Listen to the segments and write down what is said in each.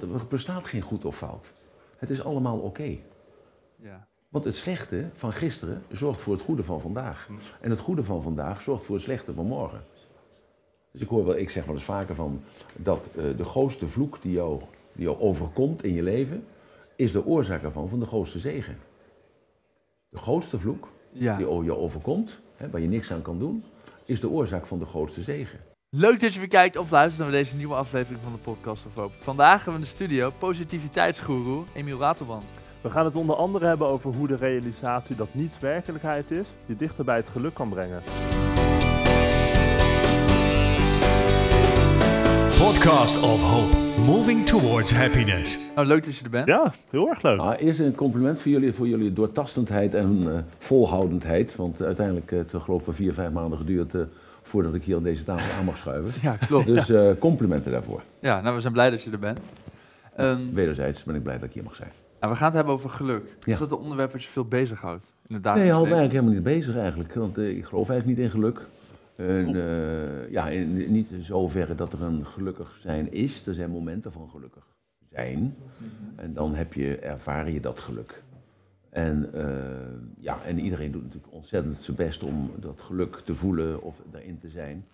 dat er bestaat geen goed of fout. Het is allemaal oké. Ja. Want het slechte van gisteren zorgt voor het goede van vandaag. En het goede van vandaag zorgt voor het slechte van morgen. Dus ik hoor wel, ik zeg wel eens vaker van dat eh, de grootste vloek die jou, die jou overkomt in je leven, is de oorzaak ervan van de grootste zegen. De grootste vloek ja. die je overkomt, hè, waar je niks aan kan doen, is de oorzaak van de grootste zegen. Leuk dat je weer kijkt of luistert naar deze nieuwe aflevering van de podcast of Hoop. Vandaag hebben we in de studio positiviteitsgoeroe Emiel Ratelband. We gaan het onder andere hebben over hoe de realisatie dat niets werkelijkheid is, je dichter bij het geluk kan brengen. Podcast of Hope. Moving towards happiness. Nou, leuk dat je er bent. Ja, heel erg leuk. Nou, eerst een compliment voor jullie, voor jullie doortastendheid en eh, volhoudendheid. Want uiteindelijk, uh, het heeft geloof ik vier, vijf maanden geduurd eh, voordat ik hier aan deze tafel aan mag schuiven. Ja, klopt. Dus eh, complimenten daarvoor. Ja, nou, we zijn blij dat je er bent. Ehm, Wederzijds ben ik blij dat ik hier mag zijn. nou, we gaan het hebben over geluk. Ja. Is dat een onderwerp dat je veel bezighoudt in het Nee, dagelijks je houdt me eigenlijk helemaal niet bezig eigenlijk. Want eh, ik geloof eigenlijk niet in geluk. En, eh, ja, in, niet in zoverre dat er een gelukkig zijn is. Er zijn momenten van gelukkig zijn. En dan heb je, ervaar je dat geluk. En, eh, ja, en iedereen doet natuurlijk ontzettend zijn best om dat geluk te voelen of daarin te zijn.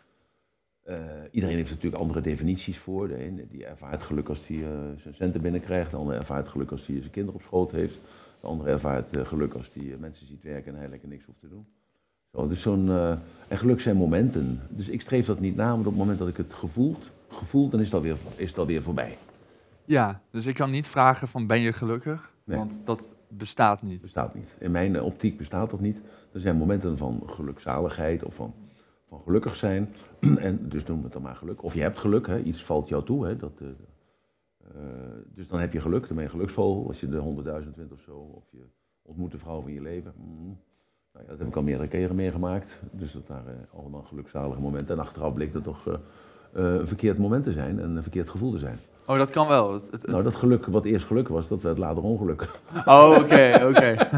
Eh, iedereen heeft natuurlijk andere definities voor. De ene die ervaart geluk als hij eh, zijn centen binnenkrijgt. De andere ervaart geluk als hij zijn kinderen op schoot heeft. De andere ervaart geluk als hij mensen ziet werken en hij lekker niks hoeft te doen. Zo, dus zo'n, en geluk zijn momenten. Dus ik streef dat niet na, maar op het moment dat ik het gevoeld, gevoeld dan is dat weer, is dat weer voorbij. Ja, dus ik kan niet vragen van ben je gelukkig? Nee. Want dat bestaat niet. bestaat niet. In mijn eh, optiek bestaat dat niet. Er zijn momenten van gelukzaligheid of van, van gelukkig zijn. en dus noem het dan maar geluk. Of je hebt geluk, hè. iets valt jou toe. Hè. Dat, eh, eh, dus dan heb je geluk, dan ben je geluksvogel. Als je de 100.000 wint of zo. Of je ontmoet de vrouw van je leven. Mm. Nou ja, dat heb ik al meerdere keren meegemaakt. Dus dat waren allemaal gelukzalige momenten. En achteraf bleek dat toch een verkeerd moment te zijn en een verkeerd gevoel te zijn. Oh, dat kan wel. Het, het- het- Nou, dat geluk wat eerst geluk was, dat werd later ongeluk. Oh, oké, oké.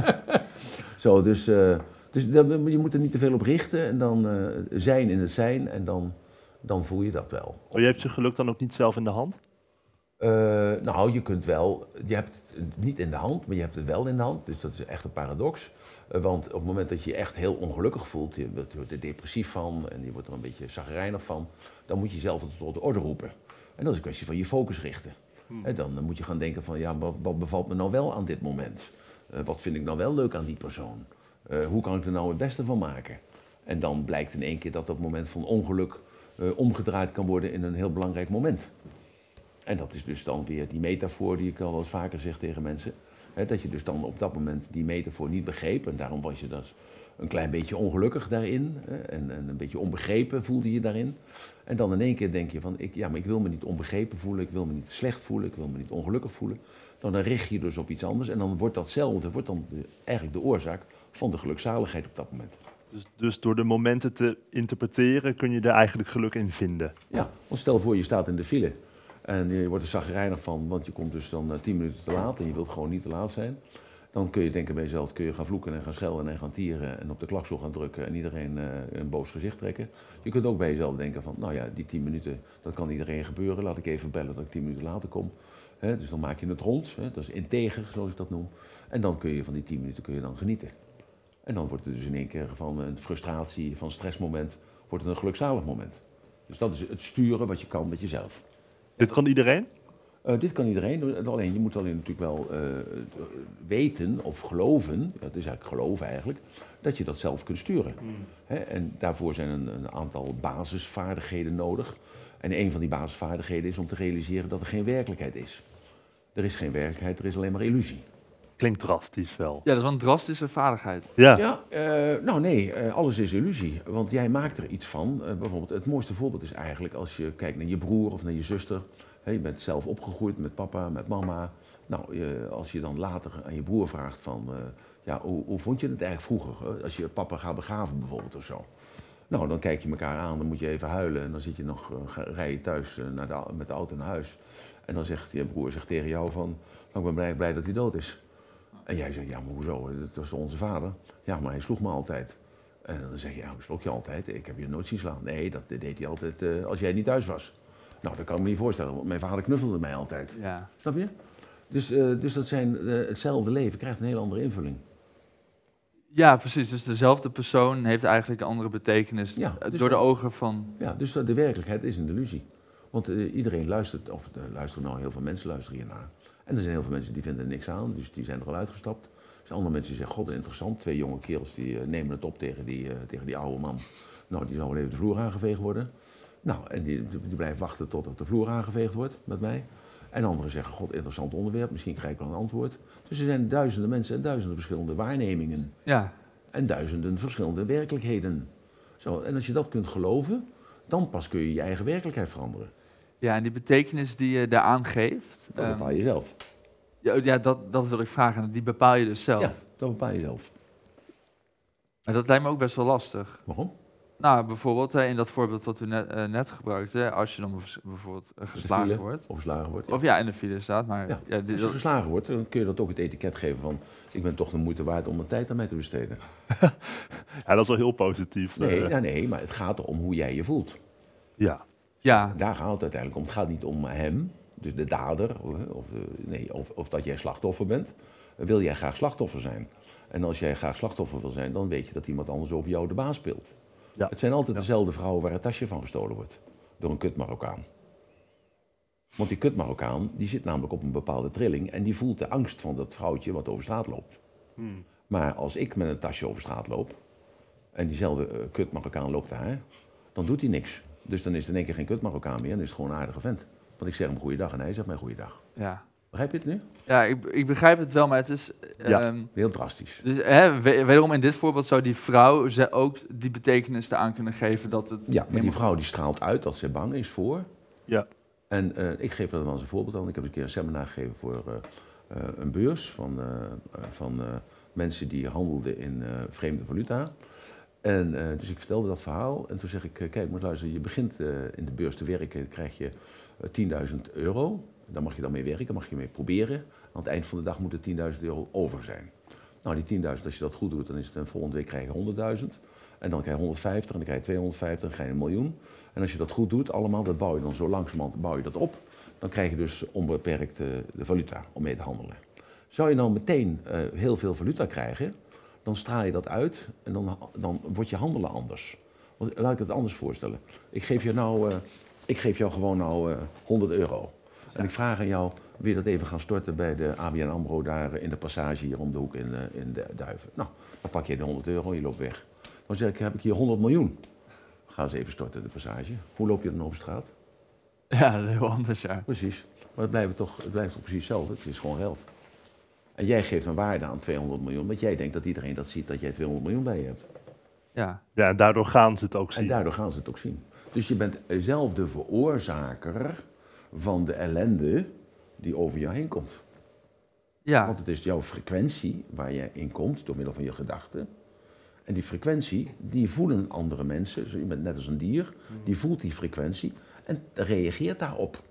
Zo, dus, eh, dus je moet er niet te veel op richten en dan eh, zijn in het zijn en dan, dan voel je dat wel. Oh, je hebt je geluk dan ook niet zelf in de hand? Eh, nou, je kunt wel, je hebt het niet in de hand, maar je hebt het wel in de hand. Dus dat is echt een paradox. Want op het moment dat je je echt heel ongelukkig voelt, je wordt je wordt er depressief van en je wordt er een beetje zagrijnig van, dan moet je jezelf tot de orde roepen. En dat is een kwestie van je focus richten. Hè, dan moet je gaan denken van, ja, wat, wat bevalt me nou wel aan dit moment? Eh, wat vind ik nou wel leuk aan die persoon? Eh, hoe kan ik er nou het beste van maken? En dan blijkt in één keer dat dat moment van ongeluk eh, omgedraaid kan worden in een heel belangrijk moment. En dat is dus dan weer die metafoor die ik al wel eens vaker zeg tegen mensen. Hè, dat je dus dan op dat moment die metafoor niet begreep. En daarom was je dus een klein beetje ongelukkig daarin. Hè, en, en een beetje onbegrepen voelde je daarin. En dan in één keer denk je van, ik, ja, maar ik wil me niet onbegrepen voelen. Ik wil me niet slecht voelen. Ik wil me niet ongelukkig voelen. Dan, richt je je dus op iets anders. En dan wordt datzelfde, wordt dan de- eigenlijk de oorzaak van de gelukzaligheid op dat moment. Dus, dus door de momenten te interpreteren kun je er eigenlijk geluk in vinden. Ja, want stel voor je staat in de file en je wordt er zagrijnig van, want je komt dus dan eh, tien minuten te laat en je wilt gewoon niet te laat zijn. Dan kun je denken bij jezelf, kun je gaan vloeken en gaan schelden en gaan tieren en op de klakstoel gaan drukken en iedereen eh, een boos gezicht trekken. Je kunt ook bij jezelf denken van, nou ja, die tien minuten, dat kan iedereen gebeuren, laat ik even bellen dat ik tien minuten later kom. Dus dan maak je het rond, dat is integer zoals ik dat noem. En dan kun je van die tien minuten kun je dan genieten. En dan wordt het dus in één keer van een frustratie, van stressmoment, wordt het een gelukzalig moment. Dus dat is het sturen wat je kan met jezelf. Dit kan iedereen? Eh, dit kan iedereen, alleen je moet alleen natuurlijk wel eh, weten of geloven, het is eigenlijk geloven eigenlijk, dat je dat zelf kunt sturen. Hè, en daarvoor zijn een, een aantal basisvaardigheden nodig. En een van die basisvaardigheden is om te realiseren dat er geen werkelijkheid is. Er is geen werkelijkheid, er is alleen maar illusie. Klinkt drastisch wel. Ja, dat is wel een drastische vaardigheid. Ja. Ja, eh, nou nee, eh, alles is illusie. Want jij maakt er iets van. Eh, bijvoorbeeld, het mooiste voorbeeld is eigenlijk als je kijkt naar je broer of naar je zuster. Je bent zelf opgegroeid met papa, met mama. Nou, als je dan later aan je broer vraagt van, eh, ja, hoe, hoe vond je het eigenlijk vroeger? Als je papa gaat begraven bijvoorbeeld of zo. Nou, dan kijk je elkaar aan, dan moet je even huilen. En dan zit je nog, eh, rij je thuis eh, naar de, met de auto naar huis. En dan zegt je broer zegt tegen jou van, nou, ik ben blij, blij dat hij dood is. En jij zegt, ja, maar hoezo? Dat was onze vader. Ja, maar hij sloeg me altijd. En dan zeg je, ja, sloeg je altijd? Ik heb je nooit zien slaan. Nee, dat deed hij altijd als jij niet thuis was. Nou, dat kan ik me niet voorstellen, want mijn vader knuffelde mij altijd. Ja. Snap je? Dus, eh, dus dat zijn, eh, hetzelfde leven krijgt een hele andere invulling. ja, precies. Dus dezelfde persoon heeft eigenlijk een andere betekenis Ja, eh, dus door de ogen van... Ja, dus de werkelijkheid is een illusie. Want iedereen luistert, of er luisteren nou heel veel mensen luisteren hiernaar. En er zijn heel veel mensen die vinden er niks aan, dus die zijn er al uitgestapt. Er zijn andere mensen die zeggen, god interessant, twee jonge kerels die nemen het op tegen die, tegen die oude man. Nou, die zal wel even de vloer aangeveegd worden. Nou, en die, die blijft wachten tot de vloer aangeveegd wordt met mij. En anderen zeggen, god interessant onderwerp, misschien krijg ik wel een antwoord. Dus er zijn duizenden mensen en duizenden verschillende waarnemingen. Ja, En duizenden verschillende werkelijkheden. Zo, en als je dat kunt geloven, dan pas kun je je eigen werkelijkheid veranderen. ja, en die betekenis die je daaraan geeft... Dat ehm, bepaal je zelf. ja, ja dat, dat wil ik vragen. Die bepaal je dus zelf. Ja, dat bepaal je zelf. En dat lijkt me ook best wel lastig. Waarom? Nou, bijvoorbeeld hè, in dat voorbeeld wat u net, eh, net gebruikte, als je dan bijv- bijvoorbeeld eh, geslagen file. wordt. Of geslagen wordt. ja. Of ja, in de file staat, maar Ja, ja, dit- Als je dat- geslagen wordt, dan kun je dat ook het etiket geven van... ik ben toch de moeite waard om mijn tijd aan mij te besteden. Ja, dat is wel heel positief. Nee, eh, ja, nee, maar het gaat erom hoe jij je voelt. ja. ja, Daar gaat het uiteindelijk om. Het gaat niet om hem, dus de dader, of, of, eh, nee, of, of dat jij slachtoffer bent. Wil jij graag slachtoffer zijn? En als jij graag slachtoffer wil zijn, dan weet je dat iemand anders over jou de baas speelt. Ja. Het zijn altijd dezelfde vrouwen waar het tasje van gestolen wordt. Door een kut Marokkaan. Want die kut Marokkaan, die zit namelijk op een bepaalde trilling en die voelt de angst van dat vrouwtje wat over straat loopt. Hmm. Maar als ik met een tasje over straat loop en diezelfde eh, kut Marokkaan loopt daar, dan doet hij niks. Dus dan is het in één keer geen kut Marokkaan meer en is het gewoon een aardige vent. Want ik zeg hem goeiedag en hij zegt mij goeiedag. ja. Begrijp je het nu? ja ik, ik begrijp het wel, maar het is... Ja. ehm, Heel drastisch. dus hè, we- wederom in dit voorbeeld zou die vrouw ze ook die betekenis eraan kunnen geven dat het... Ja, maar die vrouw die straalt uit als ze bang is voor. Ja. En eh, ik geef er wel eens een voorbeeld aan. Ik heb een keer een seminar gegeven voor eh, eh, een beurs van, van eh, mensen die handelden in eh, vreemde valuta. En eh, dus ik vertelde dat verhaal en toen zeg ik, kijk maar luister, je begint eh, in de beurs te werken, krijg je eh, 10.000 euro. Daar mag je dan mee werken, mag je mee proberen. Aan het eind van de dag moet er 10.000 euro over zijn. Nou, die 10.000, als je dat goed doet, dan is het een volgende week krijg je 100.000. En dan krijg je 150 en dan krijg je 250 en dan krijg je een miljoen. En als je dat goed doet, allemaal, dat bouw je dan zo langzamerhand bouw je dat op. Dan krijg je dus onbeperkt eh, de valuta om mee te handelen. Zou je nou meteen eh, heel veel valuta krijgen, dan straal je dat uit en dan, dan wordt je handelen anders. Want, laat ik het anders voorstellen. Ik geef je nou, eh, ik geef jou gewoon nou eh, 100 euro. En ik vraag aan jou, wil je dat even gaan storten bij de ABN AMRO daar eh, in de passage hier om de hoek in, eh, in de Duiven? Nou, dan pak je de 100 euro en je loopt weg. Dan zeg ik, heb ik hier 100 miljoen. Ga eens even storten de passage. Hoe loop je dan over straat? Ja, dat is heel anders, ja. Precies. Maar het blijft toch, het blijft toch precies hetzelfde. Het is gewoon geld. En jij geeft een waarde aan 200 miljoen, want jij denkt dat iedereen dat ziet dat jij 200 miljoen bij je hebt. Ja, ja, en daardoor gaan ze het ook zien. En daardoor gaan ze het ook zien. Dus je bent zelf de veroorzaker van de ellende die over jou heen komt. ja. Want het is jouw frequentie waar je in komt door middel van je gedachten. En die frequentie, die voelen andere mensen. Dus je bent net als een dier, die voelt die frequentie en reageert daarop.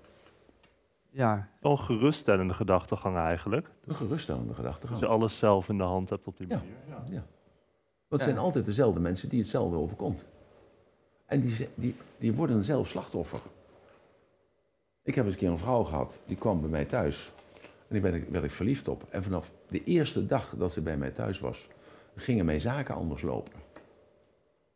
ja. Wel een geruststellende gedachtegang eigenlijk. Een geruststellende gedachte. Dat je alles zelf in de hand hebt op die manier. Ja. Ja. Want het Ja. zijn altijd dezelfde mensen die hetzelfde overkomt. En die, die, die worden zelf slachtoffer. Ik heb eens een keer een vrouw gehad, die kwam bij mij thuis. En die werd ik, werd ik verliefd op. En vanaf de eerste dag dat ze bij mij thuis was, gingen mijn zaken anders lopen.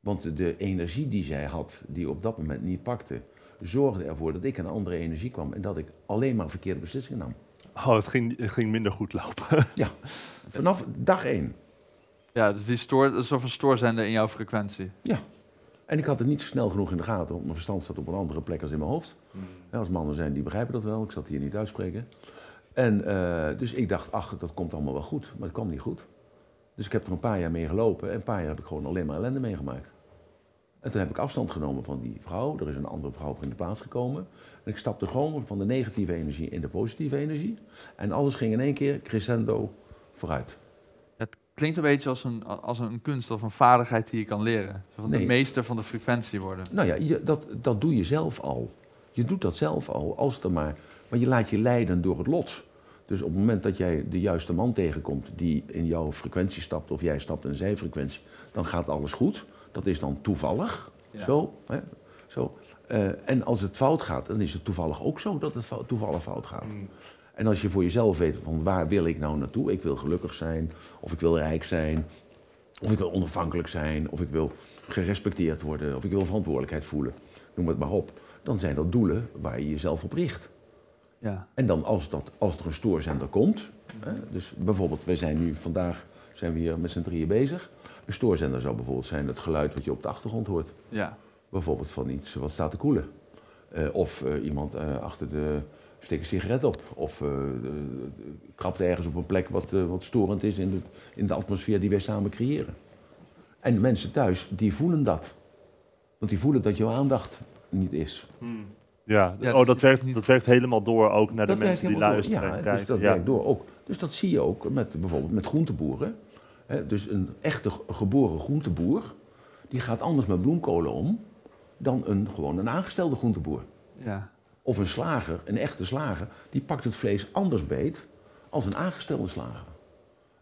Want de, energie die zij had, die op dat moment niet pakte, zorgde ervoor dat ik een andere energie kwam en dat ik alleen maar verkeerde beslissingen nam. Oh, het ging, het ging minder goed lopen. Vanaf dag één. Ja, dus die stoort, een soort van stoorzender in jouw frequentie. En ik had het niet snel genoeg in de gaten, want mijn verstand zat op een andere plek als in mijn hoofd. Ja, als mannen zijn, die begrijpen dat wel. Ik zat hier niet uitspreken. En eh, dus ik dacht, ach, dat komt allemaal wel goed. Maar het kwam niet goed. Dus ik heb er een paar jaar mee gelopen. En een paar jaar heb ik gewoon alleen maar ellende meegemaakt. En toen heb ik afstand genomen van die vrouw. Er is een andere vrouw voor in de plaats gekomen. En ik stapte gewoon van de negatieve energie in de positieve energie. En alles ging in één keer crescendo vooruit. Klinkt een beetje als een, als een kunst of een vaardigheid die je kan leren. Van de meester van de frequentie worden. Nou ja, je, dat, dat doe je zelf al. Je doet dat zelf al, als er maar. Maar je laat je leiden door het lot. Dus op het moment dat jij de juiste man tegenkomt die in jouw frequentie stapt, of jij stapt in zijn frequentie, dan gaat alles goed. Dat is dan toevallig. Ja. Zo, hè? Zo. Eh, en als het fout gaat, dan is het toevallig ook zo dat het toevallig fout gaat. Mm. En als je voor jezelf weet van waar wil ik nou naartoe? Ik wil gelukkig zijn, of ik wil rijk zijn, of ik wil onafhankelijk zijn, of ik wil gerespecteerd worden, of ik wil verantwoordelijkheid voelen. Noem het maar op. Dan zijn dat doelen waar je jezelf op richt. Ja. En dan als, dat, als er een stoorzender komt, hè, dus bijvoorbeeld, wij zijn nu vandaag zijn we hier met z'n drieën bezig. Een stoorzender zou bijvoorbeeld zijn het geluid wat je op de achtergrond hoort. Ja. Bijvoorbeeld van iets wat staat te koelen. Eh, of eh, iemand eh, achter de steekt een sigaret op. Of eh, krabt ergens op een plek wat, eh, wat storend is in de, in de atmosfeer die wij samen creëren. En de mensen thuis, die voelen dat. Want die voelen dat jouw aandacht niet is. Ja, Ja, oh, dus dat, het werkt, niet- dat werkt helemaal door ook naar de Dat mensen die helemaal door. luisteren Ja, en dus kijken. dat ja. werkt door ook. Dus dat zie je ook met, bijvoorbeeld met groenteboeren. Hè, dus een echte ge- geboren groenteboer, die gaat anders met bloemkolen om dan een, gewoon een aangestelde groenteboer. Ja. Of een slager, een echte slager, die pakt het vlees anders beet als een aangestelde slager.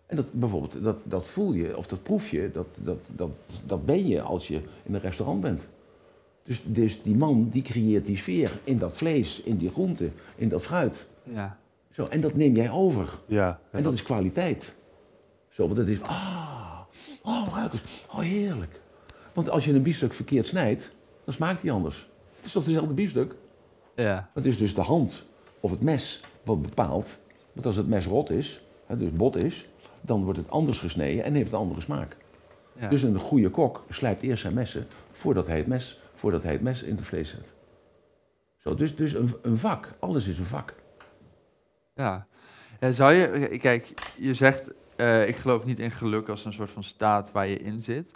En dat, bijvoorbeeld, dat, dat voel je, of dat proef je, dat, dat, dat, dat ben je als je in een restaurant bent. Dus, dus die man die creëert die sfeer in dat vlees, in die groente, in dat fruit. Ja. Zo, en dat neem jij over. Ja, En dat is kwaliteit. Zo, want het is, ah, oh, ruik eens, oh heerlijk. Want als je een biefstuk verkeerd snijdt, dan smaakt die anders. Het is toch dezelfde biefstuk? Ja. Het is dus de hand of het mes wat bepaalt. Want als het mes rot is, hè, dus bot is, dan wordt het anders gesneden en heeft een andere smaak. Ja. Dus een goede kok slijpt eerst zijn messen voordat hij het mes, voordat hij het mes in het vlees zet. Zo, dus dus een, een vak, alles is een vak. Ja. Ja, zou je, kijk, je zegt, eh, ik geloof niet in geluk als een soort van staat waar je in zit.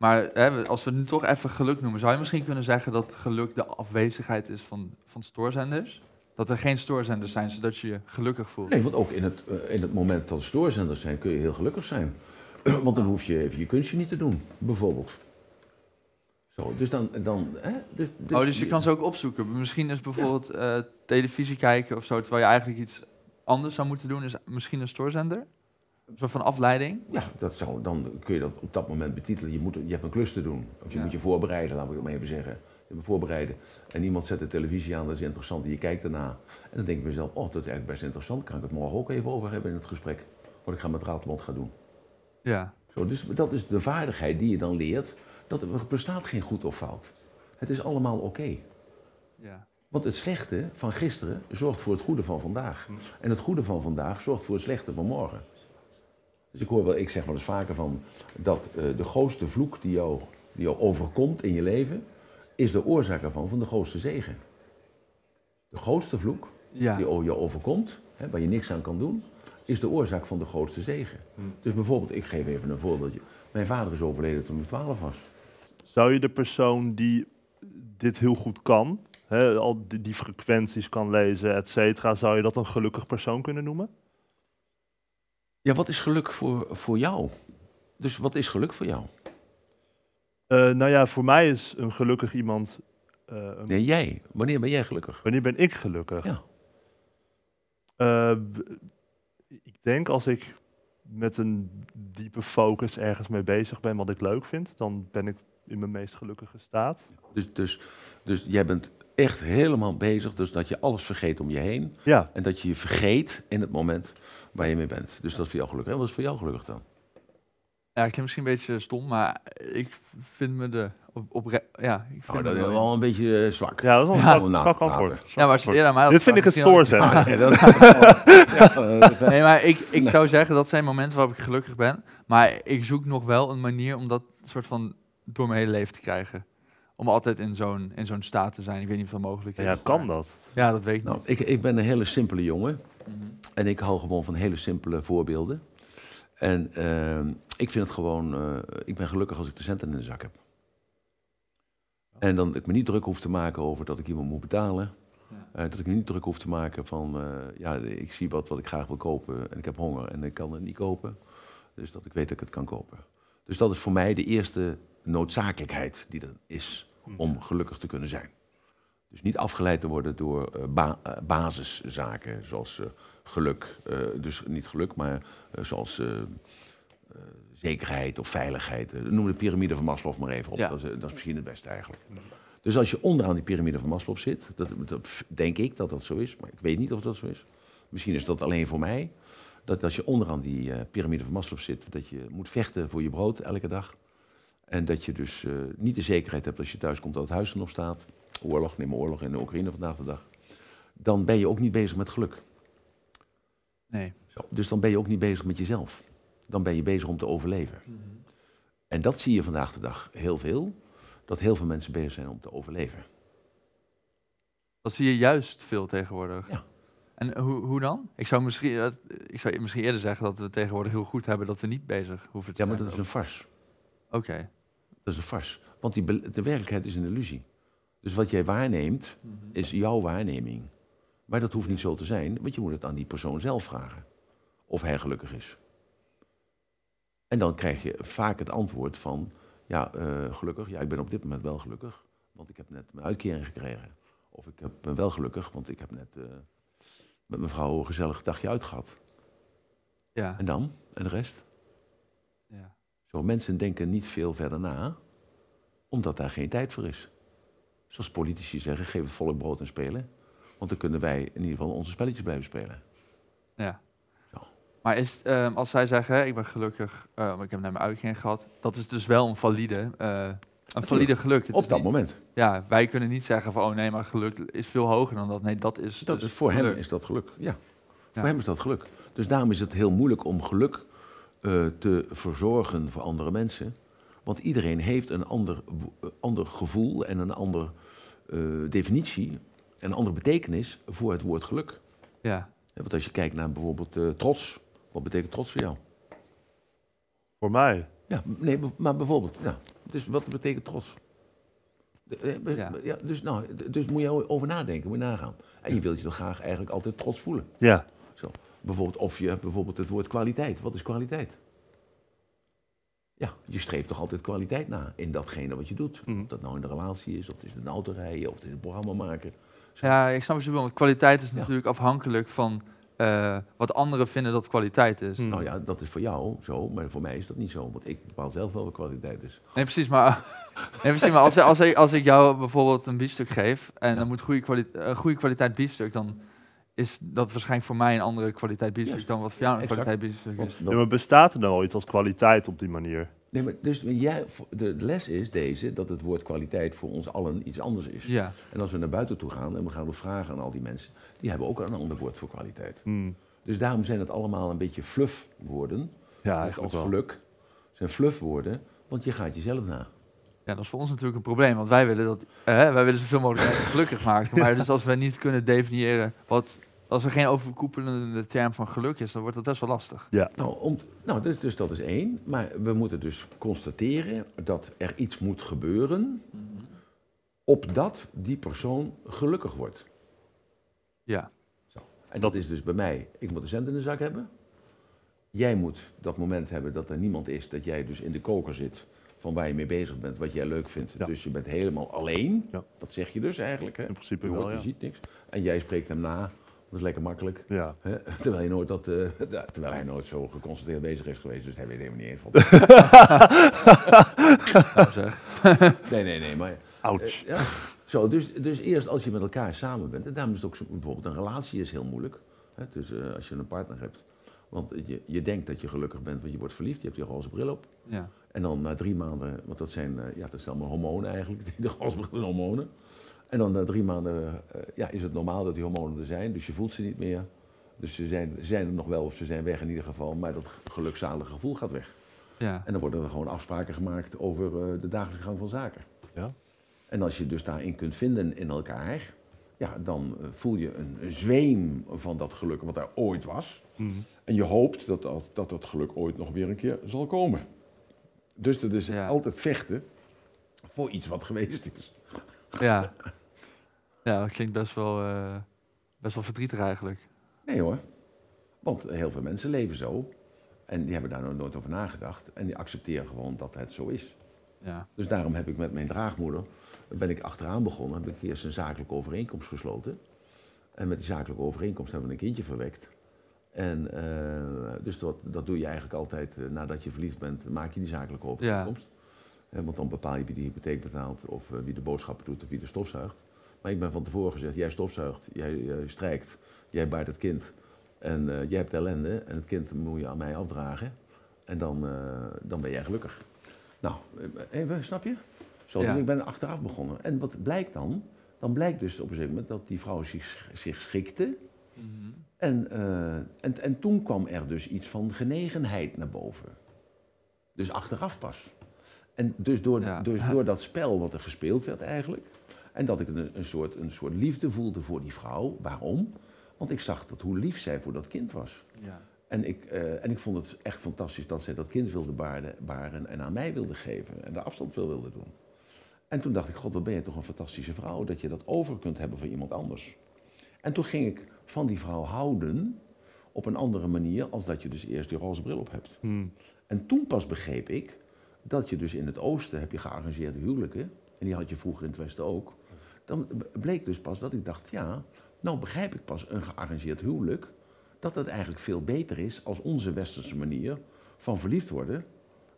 Maar hè, als we nu toch even geluk noemen, zou je misschien kunnen zeggen dat geluk de afwezigheid is van, van stoorzenders? Dat er geen stoorzenders zijn, zodat je je gelukkig voelt? Nee, want ook in het, eh, in het moment dat er stoorzenders zijn, kun je heel gelukkig zijn. Want dan hoef je even je kunstje niet te doen, bijvoorbeeld. Zo, dus dan... dan hè, dus, oh, dus je kan ze ook opzoeken. Misschien is bijvoorbeeld eh, televisie kijken of zo, terwijl je eigenlijk iets anders zou moeten doen, is misschien een stoorzender? Een soort van afleiding? Ja, dat zou, dan kun je dat op dat moment betitelen. Je, moet, je hebt een klus te doen. Of je Ja. moet je voorbereiden, laat ik het maar even zeggen. Je moet voorbereiden. En iemand zet de televisie aan, dat is interessant. En je kijkt erna. En dan denk ik mezelf, oh, dat is eigenlijk best interessant. Kan ik het morgen ook even over hebben in het gesprek. Wat ik ga met Raadmond gaan doen. Ja. Zo, dus dat is de vaardigheid die je dan leert. Dat er bestaat geen goed of fout. Het is allemaal oké. ja. Want het slechte van gisteren zorgt voor het goede van vandaag. En het goede van vandaag zorgt voor het slechte van morgen. Dus ik hoor wel, ik zeg wel eens vaker van dat eh, de grootste vloek die jou, die jou overkomt in je leven, is de oorzaak ervan van de grootste zegen. De grootste vloek Ja. die jou overkomt, hè, waar je niks aan kan doen, is de oorzaak van de grootste zegen. Dus bijvoorbeeld, ik geef even een voorbeeldje. Mijn vader is overleden toen ik 12 was. Zou je de persoon die dit heel goed kan, hè, al die, die frequenties kan lezen, et cetera, zou je dat een gelukkig persoon kunnen noemen? Ja, wat is geluk voor, voor jou? Dus wat is geluk voor jou? Eh, nou ja, voor mij is een gelukkig iemand. een- Nee, jij. Wanneer ben jij gelukkig? Wanneer ben ik gelukkig? Ja. Eh, ik denk als ik met een diepe focus ergens mee bezig ben wat ik leuk vind, dan ben ik in mijn meest gelukkige staat. Dus, dus, dus jij bent echt helemaal bezig, dus dat je alles vergeet om je heen. Ja, En dat je je vergeet in het moment waar je mee bent. Dus dat is voor jou gelukkig. En wat is voor jou gelukkig dan? Ja, ik klinkt misschien een beetje stom, maar ik vind me de op, op ja, ik vind me dat is wel- wel een beetje eh, zwak. ja dat is wel Ja, een zwak- nou, zwak antwoord. Zwak Ja, maar als eerder mij Dit vind ik stoorzender. Ja, dat- Nee, maar ik, ik zou zeggen dat zijn momenten waarop ik gelukkig ben. Maar ik zoek nog wel een manier om dat soort van door mijn hele leven te krijgen. Om altijd in zo'n, in zo'n staat te zijn. Ik weet niet of dat mogelijk is. Ja, kan dat? Ja, dat weet ik nou, niet. ik, ik ben een hele simpele jongen. Mhm. En ik hou gewoon van hele simpele voorbeelden. En ehm, ik vind het gewoon, eh, ik ben gelukkig als ik de centen in de zak heb. En dan dat ik me niet druk hoef te maken over dat ik iemand moet betalen. Ja. Eh, dat ik me niet druk hoef te maken van, eh, ja, ik zie wat wat ik graag wil kopen en ik heb honger en ik kan het niet kopen. Dus dat ik weet dat ik het kan kopen. Dus dat is voor mij de eerste noodzakelijkheid die er is om gelukkig te kunnen zijn. Dus niet afgeleid te worden door ba- eh, basiszaken zoals eh, geluk. dus niet geluk, maar zoals zekerheid of veiligheid. Noem de piramide van Maslow maar even op. Ja. Dat, is, dat is misschien het beste eigenlijk. Dus als je onderaan die piramide van Maslow zit, dat, dat denk ik dat dat zo is, maar ik weet niet of dat zo is. Misschien is dat alleen voor mij. Dat als je onderaan die piramide van Maslow zit, dat je moet vechten voor je brood elke dag. En dat je dus eh, niet de zekerheid hebt als je thuis komt dat het huis er nog staat. Oorlog, neem oorlog in de Oekraïne vandaag de dag. Dan ben je ook niet bezig met geluk. Nee. Zo, Dus dan ben je ook niet bezig met jezelf. Dan ben je bezig om te overleven. En dat zie je vandaag de dag heel veel. Dat heel veel mensen bezig zijn om te overleven. Dat zie je juist veel tegenwoordig. Ja. En hoe, hoe dan? Ik zou, misschien, dat- ik zou misschien eerder zeggen dat we tegenwoordig heel goed hebben dat we niet bezig hoeven te Ja, maar zijn. dat is een farce. Oké. Dat is een farce. Want die, de werkelijkheid is een illusie. Dus wat jij waarneemt, is jouw waarneming. Maar dat hoeft niet zo te zijn, want je moet het aan die persoon zelf vragen. Of hij gelukkig is. En dan krijg je vaak het antwoord van, ja, eh, gelukkig, ja, ik ben op dit moment wel gelukkig, want ik heb net mijn uitkering gekregen. Of ik heb, ben wel gelukkig, want ik heb net eh, met mijn vrouw een gezellig dagje uitgehad. Ja. En dan? En de rest? Zo, mensen denken niet veel verder na, omdat daar geen tijd voor is. Zoals politici zeggen, geef het volk brood en spelen. Want dan kunnen wij in ieder geval onze spelletjes blijven spelen. ja. Zo. Maar is, ehm, als zij zeggen, ik ben gelukkig, want ik heb net mijn uitgering gehad, dat is dus wel een valide, eh, een valide geluk. Het Op dat niet- moment. Ja, wij kunnen niet zeggen van, oh nee, maar geluk is veel hoger dan dat. Nee, dat is Dat dus is, voor hem is dat geluk. Ja. Ja. Voor hem is dat geluk. Dus daarom is het heel moeilijk om geluk eh, te verzorgen voor andere mensen. Want iedereen heeft een ander, eh, ander gevoel en een andere eh, definitie en een andere betekenis voor het woord geluk. Ja. Want als je kijkt naar bijvoorbeeld eh, trots, wat betekent trots voor jou? Voor mij. Ja, nee, maar bijvoorbeeld, ja. Dus wat betekent trots? Ja. ja, dus, nou, dus moet je over nadenken, moet je nagaan. En je wilt je toch graag eigenlijk altijd trots voelen. Ja. Bijvoorbeeld, of je hebt bijvoorbeeld het woord kwaliteit. Wat is kwaliteit? Ja, je streeft toch altijd kwaliteit na in datgene wat je doet. Mhm. Of dat nou in de relatie is, of het is een auto rijden, of het is een programma maken. Zo. ja, ik snap wat je bedoelt. want Kwaliteit is Ja. natuurlijk afhankelijk van eh, wat anderen vinden dat kwaliteit is. Hm. Nou ja, dat is voor jou zo, maar voor mij is dat niet zo. Want ik bepaal zelf wel wat kwaliteit is. Nee, precies, maar, nee, precies, maar als, als, ik, als ik jou bijvoorbeeld een biefstuk geef en Ja. dan moet goede, een goede kwaliteit biefstuk, dan is dat waarschijnlijk voor mij een andere kwaliteit Juist. dan wat voor jou een Exact. kwaliteit is. Ja, maar bestaat er nou al iets als kwaliteit op die manier? Nee, maar dus jij, de les is deze, dat het woord kwaliteit voor ons allen iets anders is. Ja, En als we naar buiten toe gaan en we gaan het vragen aan al die mensen, die hebben ook een ander woord voor kwaliteit. Hm. Dus daarom zijn het allemaal een beetje fluffwoorden. Ja, als wel. geluk zijn fluffwoorden, want je gaat jezelf na. ja, dat is voor ons natuurlijk een probleem, want wij willen, dat, eh, wij willen zoveel mogelijk mensen gelukkig maken. Maar dus als we niet kunnen definiëren wat, als er geen overkoepelende term van geluk is, dan wordt dat best wel lastig. Nou, om, nou dus, dus dat is één. Maar we moeten dus constateren dat er iets moet gebeuren opdat die persoon gelukkig wordt. Ja, En dat is dus bij mij, ik moet een cent in de zak hebben. Jij moet dat moment hebben dat er niemand is, dat jij dus in de koker zit van waar je mee bezig bent, wat jij leuk vindt. Ja. Dus je bent helemaal alleen. Ja. Dat zeg je dus eigenlijk. Hè? In principe Je hoort, wel, je ja. ziet niks. En jij spreekt hem na. Dat is lekker makkelijk. Ja. Hè? Terwijl, je nooit dat, eh, terwijl hij nooit zo geconcentreerd bezig is geweest. Dus hij weet helemaal niet eens wat. nou zeg. nee, nee, nee. Maar, Ouch. eh, ja. Zo, dus, dus eerst als je met elkaar samen bent. En daarom is het ook zo, bijvoorbeeld een relatie is heel moeilijk. Hè? Dus eh, als je een partner hebt. Want je, je denkt dat je gelukkig bent, want je wordt verliefd. Je hebt die roze bril op. Ja. En dan na drie maanden, want dat zijn, ja, dat zijn allemaal hormonen eigenlijk, de roze hormonen. En dan na drie maanden eh, ja, is het normaal dat die hormonen er zijn, dus je voelt ze niet meer. Dus ze zijn, ze zijn er nog wel of ze zijn weg in ieder geval, maar dat gelukzalige gevoel gaat weg. Ja. En dan worden er gewoon afspraken gemaakt over eh, de dagelijkse gang van zaken. Ja. En als je dus daarin kunt vinden in elkaar, ja, dan eh, voel je een, zweem van dat geluk wat er ooit was. Hm. En je hoopt dat dat, dat dat geluk ooit nog weer een keer zal komen. Dus dat is Ja. altijd vechten voor iets wat geweest is. Ja. ja, dat klinkt best wel, eh, best wel verdrietig eigenlijk. Nee hoor. Want heel veel mensen leven zo. En die hebben daar nog nooit over nagedacht. En die accepteren gewoon dat het zo is. Ja. Dus daarom heb ik met mijn draagmoeder, ben ik achteraan begonnen, heb ik eerst een zakelijke overeenkomst gesloten. En met die zakelijke overeenkomst hebben we een kindje verwekt. En eh, dus dat, dat doe je eigenlijk altijd eh, nadat je verliefd bent, maak je die zakelijke overeenkomst. Hè, want dan bepaal je wie de hypotheek betaalt, of wie de boodschappen doet, of wie de stofzuigt. Maar ik ben van tevoren gezegd, jij stofzuigt, jij eh, strijkt, jij baart het kind. En eh, jij hebt ellende en het kind moet je aan mij afdragen. En dan, eh, dan ben jij gelukkig. Nou, even, snap je? Zo, Ja. dus ik ben achteraf begonnen. En wat blijkt dan? Dan blijkt dus op een gegeven moment dat die vrouw zich, zich schikte. Mhm. En, eh, en, en toen kwam er dus iets van genegenheid naar boven. Dus achteraf pas. En dus door, Ja. dus door dat spel wat er gespeeld werd eigenlijk. En dat ik een, een, soort, een soort liefde voelde voor die vrouw. Waarom? Want ik zag dat hoe lief zij voor dat kind was. Ja. En ik, eh, en ik vond het echt fantastisch dat zij dat kind wilde baren, baren en aan mij wilde geven. En de afstand veel wilde doen. En toen dacht ik, god, wat ben je toch een fantastische vrouw. Dat je dat over kunt hebben voor iemand anders. En toen ging ik van die vrouw houden op een andere manier als dat je dus eerst die roze bril op hebt. Hmm. En toen pas begreep ik dat je dus in het oosten heb je gearrangeerde huwelijken. En die had je vroeger in het westen ook. Dan bleek dus pas dat ik dacht, ja, nou begrijp ik pas een gearrangeerd huwelijk. Dat het eigenlijk veel beter is als onze westerse manier van verliefd worden.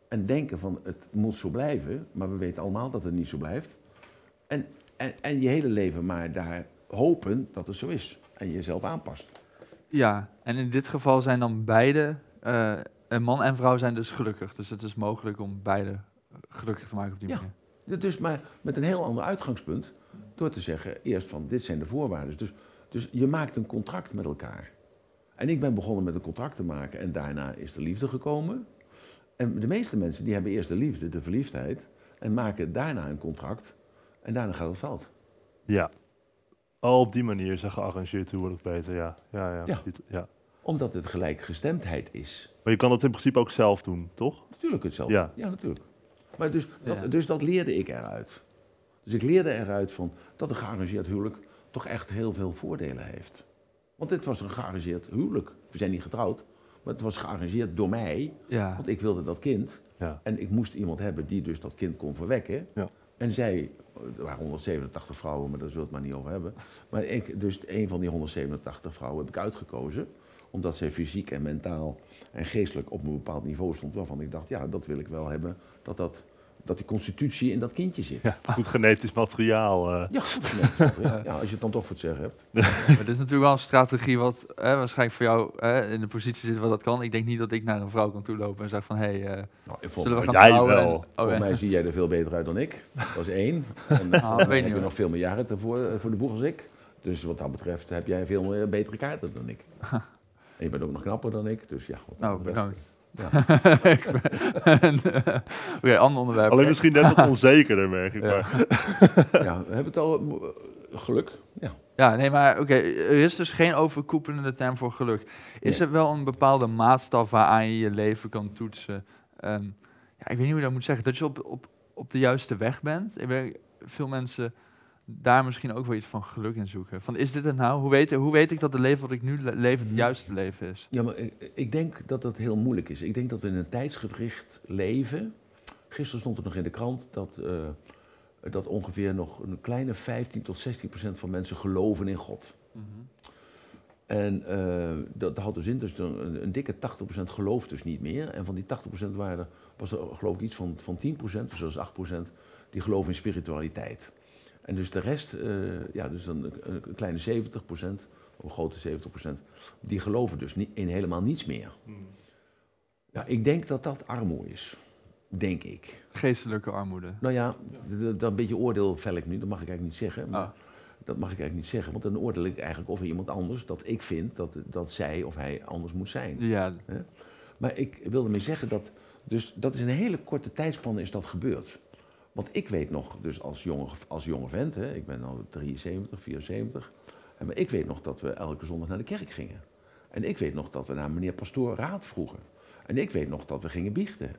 En denken van het moet zo blijven, maar we weten allemaal dat het niet zo blijft. En, en, en je hele leven maar daar hopen dat het zo is. En je jezelf aanpast. Ja, en in dit geval zijn dan beide, eh, een man en vrouw zijn dus gelukkig. Dus het is mogelijk om beide gelukkig te maken op die Ja. manier. Dus maar met een heel ander uitgangspunt. Door te zeggen, eerst van dit zijn de voorwaarden. Dus, dus je maakt een contract met elkaar. En ik ben begonnen met een contract te maken en daarna is de liefde gekomen. En de meeste mensen die hebben eerst de liefde, de verliefdheid. En maken daarna een contract. En daarna gaat het fout. Ja. Al op die manier is een gearrangeerd huwelijk beter, ja. Ja, ja. Ja. ja. Omdat het gelijkgestemdheid is. Maar je kan dat in principe ook zelf doen, toch? Natuurlijk hetzelfde. Ja. ja natuurlijk. Maar dus, dat, Ja. dus dat leerde ik eruit. Dus ik leerde eruit van dat een gearrangeerd huwelijk toch echt heel veel voordelen heeft. Want dit was een gearrangeerd huwelijk. We zijn niet getrouwd, maar het was gearrangeerd door mij. Ja, Want ik wilde dat kind. Ja. En ik moest iemand hebben die dus dat kind kon verwekken. Ja. En zij, er waren 187 vrouwen, maar daar zullen we het maar niet over hebben. Maar ik, dus een van die 187 vrouwen heb ik uitgekozen. Omdat zij fysiek en mentaal en geestelijk op een bepaald niveau stond. Waarvan ik dacht, ja, dat wil ik wel hebben. Dat, dat, dat die constitutie in dat kindje zit. Ja, goed genetisch materiaal. eh. Ja, goed, ja, ja, als je het dan toch voor het zeggen hebt. maar dit is natuurlijk wel een strategie wat eh, waarschijnlijk voor jou eh, in de positie zit waar dat kan. Ik denk niet dat ik naar een vrouw kan toelopen en zeg van, hé, hey, eh, Nou, zullen we gaan jij trouwen? wel. En- oh, Volgens mij zie jij er veel beter uit dan ik. Dat is één. En weet mij niet, heb je nog veel meer jaren ervoor, eh, voor de boeg als ik. Dus wat dat betreft heb jij veel meer betere kaarten dan ik. En je bent ook nog knapper dan ik. Dus ja, wat Nou, bedankt. Ja. Eh, Oké, ander onderwerp. Alleen misschien net wat onzekerder, merk ik. Ja. Maar. ja, we hebben het al. eh, geluk. Ja. Ja, nee, maar oké, er is dus geen overkoepelende term voor geluk. Is Nee. er wel een bepaalde maatstaf waaraan je je leven kan toetsen? Ehm, ja, ik weet niet hoe je dat moet zeggen. Dat je op, op, op de juiste weg bent. Ik weet, veel mensen daar misschien ook wel iets van geluk in zoeken. Van, is dit het nou? Hoe weet, hoe weet ik dat het leven wat ik nu le- leef het juiste leven is? Ja, maar ik, ik denk dat dat heel moeilijk is. Ik denk dat we in een tijdsgericht leven. Gisteren stond er nog in de krant dat, eh, dat ongeveer nog een kleine 15 tot 16 procent van mensen geloven in God. En eh, dat, dat houdt dus in, dus een, een dikke 80% gelooft dus niet meer. En van die 80% waren er, was er geloof ik iets van, van 10%, dus dat is 8%, die geloven in spiritualiteit. En dus de rest, eh, ja, dus dan een, een kleine 70%, of een grote 70%, die geloven dus niet, in helemaal niets meer. Ja, ik denk dat dat armoede is. Denk ik. Geestelijke armoede. Nou ja, dat een beetje oordeel vel ik nu, dat mag ik eigenlijk niet zeggen. Maar Ah. Dat mag ik eigenlijk niet zeggen, want dan oordeel ik eigenlijk over iemand anders dat ik vind dat, dat zij of hij anders moet zijn. Ja, Maar ik wilde mee zeggen dat, dus dat is in een hele korte tijdspanne is dat gebeurd. Want ik weet nog, dus als jonge, als jonge vent, hè, ik ben nu 73, 74, en maar ik weet nog dat we elke zondag naar de kerk gingen. En ik weet nog dat we naar meneer pastoor raad vroegen. En ik weet nog dat we gingen biechten.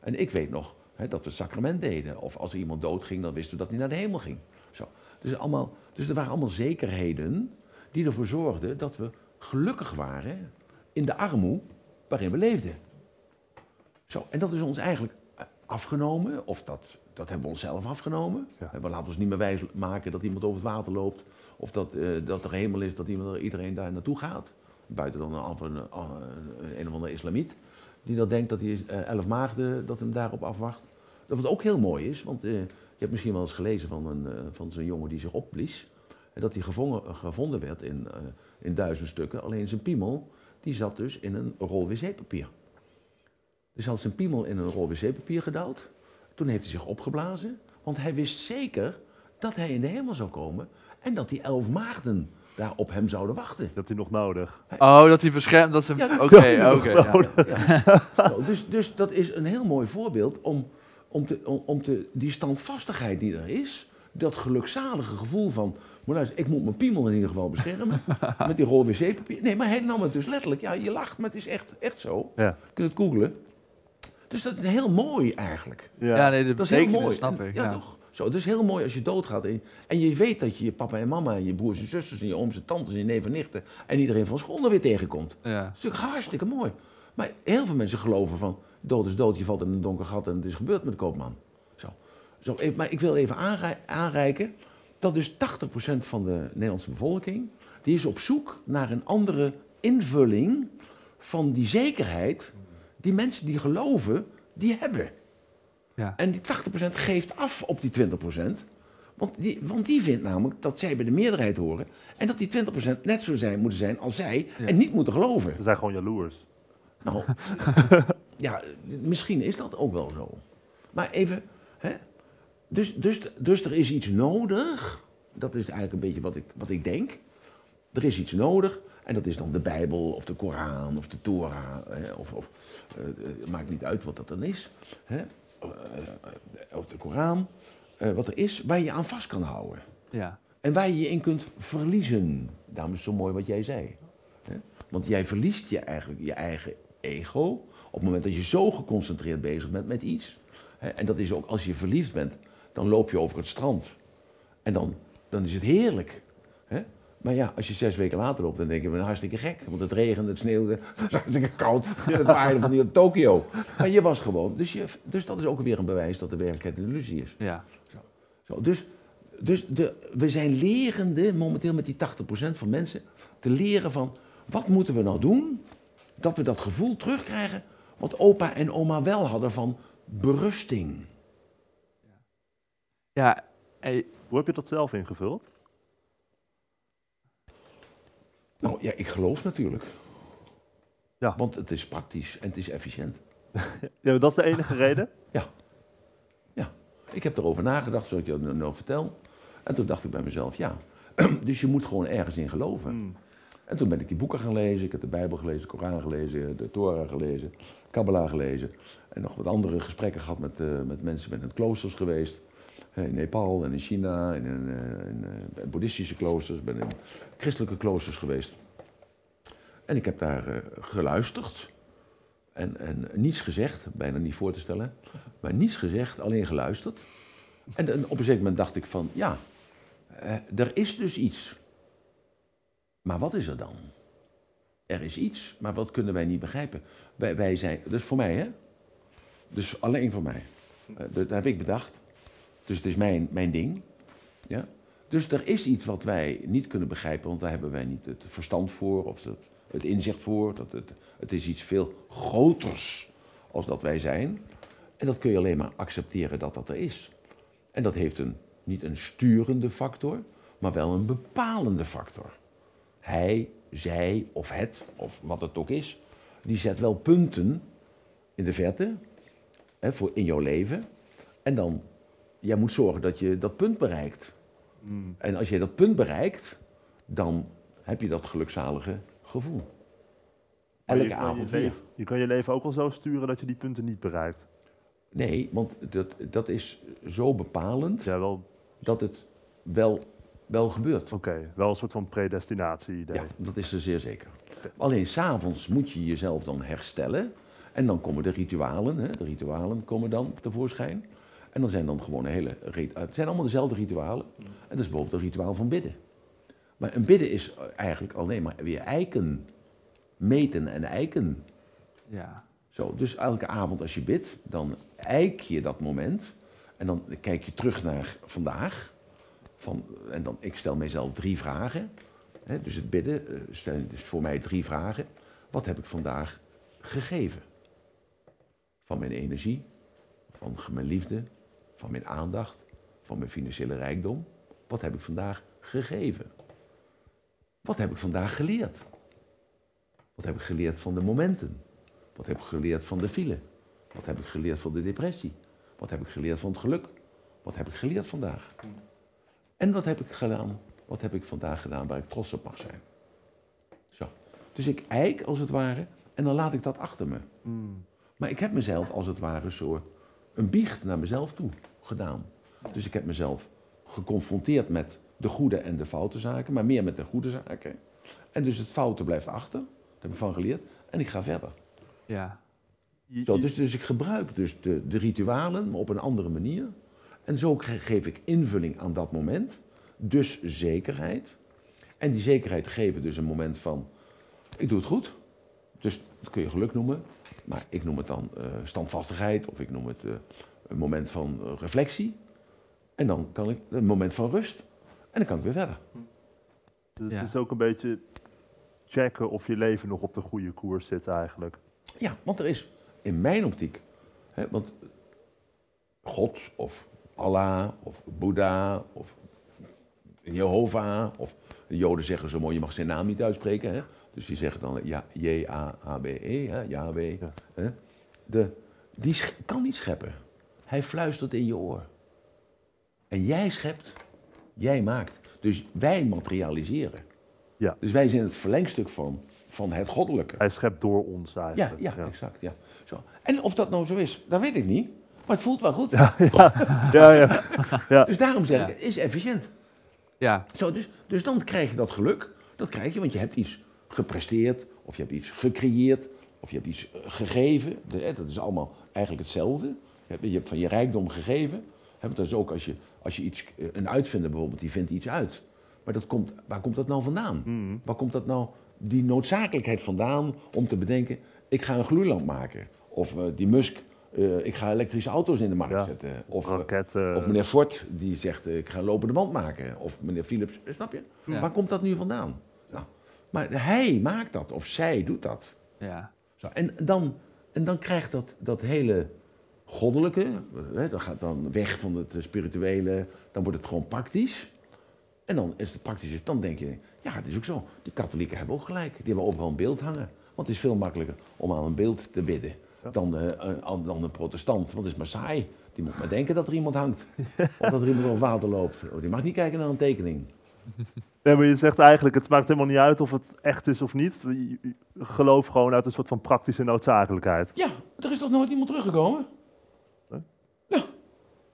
En ik weet nog hè, dat we sacrament deden. Of als er iemand doodging, dan wisten we dat hij naar de hemel ging. Zo. Dus, allemaal, dus er waren allemaal zekerheden die ervoor zorgden dat we gelukkig waren in de armoede waarin we leefden. Zo, en dat is ons eigenlijk afgenomen, of dat, dat hebben we onszelf afgenomen. Ja. We laten ons niet meer wijs maken dat iemand over het water loopt, of dat, eh, dat er hemel is, dat iemand, iedereen daar naartoe gaat. Buiten dan een, of een, een, een of andere islamiet, die dat denkt dat hij eh, elf maagden, dat hem daarop afwacht. Dat wat ook heel mooi is, want eh, je hebt misschien wel eens gelezen van, een, van zo'n jongen die zich opblies. En dat hij gevonden, gevonden werd in, in duizend stukken. Alleen zijn piemel, die zat dus in een rol wc-papier. Dus had zijn piemel in een rol wc-papier gedouwd. Toen heeft hij zich opgeblazen, want hij wist zeker dat hij in de hemel zou komen. En dat die elf maagden daar op hem zouden wachten. Dat hij nog nodig. Oh, dat hij beschermt, dat ze... Oké, oké. dus, dus dat is een heel mooi voorbeeld om, om, te, om, om te, die standvastigheid die er is, dat gelukzalige gevoel van, maar luister, ik moet mijn piemel in ieder geval beschermen, met die rol wc-papier. Nee, maar hij nam het dus letterlijk, ja, je lacht, maar het is echt, echt zo. Ja. Je kunt het googlen. Dus dat is heel mooi eigenlijk. Ja. Ja, nee, de Dat is heel mooi. snap En- ik. ja, Ja, toch? Zo, het is heel mooi als je doodgaat en, en je weet dat je je papa en mama en je broers en zusters en je ooms en tantes en je neven en nichten en iedereen van school er weer tegenkomt. Ja. Dat is natuurlijk hartstikke mooi. Maar heel veel mensen geloven van dood is dood, je valt in een donker gat en het is gebeurd met de koopman. Zo. Zo, maar ik wil even aanrei- aanreiken dat dus 80% van de Nederlandse bevolking, die is op zoek naar een andere invulling van die zekerheid die mensen die geloven, die hebben. Ja. En die 80% geeft af op die 20%. Want die, want die vindt namelijk dat zij bij de meerderheid horen. En dat die 20% net zo zijn, moeten zijn als zij. Ja. En niet moeten geloven. Ze zijn gewoon jaloers. Nou, ja, misschien is dat ook wel zo. Maar even, hè? Dus, dus, dus er is iets nodig. Dat is eigenlijk een beetje wat ik, wat ik denk. Er is iets nodig. En dat is dan de Bijbel of de Koran of de Torah. Hè? Of, of, eh, eh, maakt niet uit wat dat dan is. Hè? Eh, of de Koran. wat er is waar je aan vast kan houden. Ja. En waar je je in kunt verliezen. Daarom is het zo mooi wat jij zei. Hè? Want jij verliest je eigenlijk je eigen ego op het moment dat je zo geconcentreerd bezig bent met iets. Hè? En dat is ook als je verliefd bent, dan loop je over het strand. En dan, dan is het heerlijk. Hè? Maar ja, als je zes weken later loopt, dan denk je, ben hartstikke gek. Want het regende, het sneeuwde, het was hartstikke koud. Het waaide van hier tot Tokio. Maar je was gewoon. Dus, je, dus dat is ook weer een bewijs dat de werkelijkheid een illusie is. Ja. Zo, dus dus de, we zijn lerende momenteel met die 80% van mensen te leren van wat moeten we nou doen dat we dat gevoel terugkrijgen wat opa en oma wel hadden van berusting. Ja, eh, Hoe heb je dat zelf ingevuld? Nou ja, ik geloof natuurlijk. Ja. Want het is praktisch en het is efficiënt. Ja, dat is de enige reden? Ik heb erover nagedacht, zoals ik je nu nog vertel. En toen dacht ik bij mezelf, ja, dus je moet gewoon ergens in geloven. Hmm. En toen ben ik die boeken gaan lezen. Ik heb de Bijbel gelezen, de Koran gelezen, de Torah gelezen, Kabbalah gelezen. En nog wat andere gesprekken gehad met, eh, met mensen. Ben in kloosters geweest. In Nepal en in China, in, in eh, boeddhistische kloosters. Ben in christelijke kloosters geweest. En ik heb daar eh, geluisterd. En, en niets gezegd, bijna niet voor te stellen. Maar niets gezegd, alleen geluisterd. En, op een zeker moment dacht ik van, ja, eh, er is dus iets. Maar wat is er dan? Er is iets, maar wat kunnen wij niet begrijpen? Wij, wij zijn, dat voor mij, hè? Dus alleen voor mij. Dat heb ik bedacht. Dus het is mijn, mijn ding. Ja? Dus er is iets wat wij niet kunnen begrijpen, want daar hebben wij niet het verstand voor of het, het inzicht voor. Dat het, het is iets veel groters als dat wij zijn. En dat kun je alleen maar accepteren dat dat er is. En dat heeft een, niet een sturende factor, maar wel een bepalende factor. Hij, zij of het, of wat het ook is, die zet wel punten in de verte hè, voor in jouw leven. En dan, jij moet zorgen dat je dat punt bereikt. Hmm. En als je dat punt bereikt, dan heb je dat gelukzalige gevoel. Je Elke je avond weer. leven- Je kan je leven ook wel zo sturen dat je die punten niet bereikt. Nee, want dat, dat is zo bepalend Ja, wel, dat het wel, wel gebeurt. oké. Wel een soort van predestinatie-idee. Ja, dat is er zeer zeker. Alleen s'avonds moet je jezelf dan herstellen. En dan komen de ritualen, hè, de ritualen komen dan tevoorschijn. En dan zijn dan gewoon een hele... Het zijn allemaal dezelfde ritualen. En dat is bijvoorbeeld een rituaal van bidden. Maar een bidden is eigenlijk alleen maar weer eiken. Meten en eiken. ja. Zo, dus elke avond als je bidt, dan eik je dat moment. En dan kijk je terug naar vandaag. Van, en dan, ik stel mezelf drie vragen. Hè, dus het bidden eh, stel, is voor mij drie vragen. Wat heb ik vandaag gegeven? Van mijn energie, van mijn liefde, van mijn aandacht, van mijn financiële rijkdom. Wat heb ik vandaag gegeven? Wat heb ik vandaag geleerd? Wat heb ik geleerd van de momenten? Wat heb ik geleerd van de file? Wat heb ik geleerd van de depressie? Wat heb ik geleerd van het geluk? Wat heb ik geleerd vandaag? En wat heb ik gedaan? Wat heb ik vandaag gedaan waar ik trots op mag zijn? Zo. Dus ik eik als het ware en dan laat ik dat achter me. Mm. Maar ik heb mezelf als het ware zo een biecht naar mezelf toe gedaan. Dus ik heb mezelf geconfronteerd met de goede en de foute zaken, maar meer met de goede zaken. En dus het foute blijft achter, daar heb ik van geleerd, en ik ga verder. Ja. Je- Zo, dus, dus ik gebruik dus de, de ritualen, maar op een andere manier. En zo ge- geef ik invulling aan dat moment, dus zekerheid. En die zekerheid geven dus een moment van, ik doe het goed. Dus dat kun je geluk noemen, maar ik noem het dan eh, standvastigheid of ik noem het eh, een moment van eh, reflectie. En dan kan ik een moment van rust en dan kan ik weer verder. Dus Ja. Het is ook een beetje checken of je leven nog op de goede koers zit eigenlijk. Ja, want er is in mijn optiek, hè, want God of Allah of Boeddha of Jehovah of de Joden zeggen zo mooi, je mag zijn naam niet uitspreken, hè? Dus die zeggen dan ja, J-A-H-B-E. Ja. Hè? De, die kan niet scheppen. Hij fluistert in je oor. En jij schept, jij maakt. Dus wij materialiseren. Ja. Dus wij zijn het verlengstuk van, van het goddelijke. Hij schept door ons Ja, eigenlijk. ja, exact. Ja. Zo. En of dat nou zo is, dat weet ik niet. Maar het voelt wel goed. ja, ja. ja. Dus daarom zeg ik, Ja. het is efficiënt. Ja. Zo, dus, dus dan krijg je dat geluk. Dat krijg je, want je hebt iets gepresteerd, of je hebt iets gecreëerd, of je hebt iets eh, gegeven. Dat is allemaal eigenlijk hetzelfde. Je hebt, van je rijkdom gegeven. Dat is ook als je, als je iets, eh, een uitvinder bijvoorbeeld, die vindt iets uit. Maar dat komt, waar komt dat nou vandaan? Mm. Waar komt dat nou, die noodzakelijkheid vandaan om te bedenken, ik ga een gloeilamp maken. Of eh, die Musk, ik ga elektrische auto's in de markt Ja. zetten. Of, of meneer Ford, die zegt, ik ga een lopende band maken. Of meneer Philips, snap je? Ja. Waar komt dat nu vandaan? Maar hij maakt dat, of zij doet dat. Ja. Zo, en, dan, en dan krijgt dat, dat hele goddelijke, eh, hè, dat gaat dan weg van het eh, spirituele, dan wordt het gewoon praktisch. En dan is het praktisch, dan denk je, ja, het is ook zo. Die katholieken hebben ook gelijk. Die hebben overal een beeld hangen. Want het is veel makkelijker om aan een beeld te bidden dan, eh, eh, aan- dan een protestant. Want het is maar saai. Die moet maar denken dat er iemand hangt. Of dat er iemand op water loopt. Oh, Die mag niet kijken naar een tekening. Nee, maar je zegt eigenlijk, het maakt helemaal niet uit of het echt is of niet. Geloof gewoon uit een soort van praktische noodzakelijkheid. Ja, er is toch nooit iemand teruggekomen? Nee. Ja,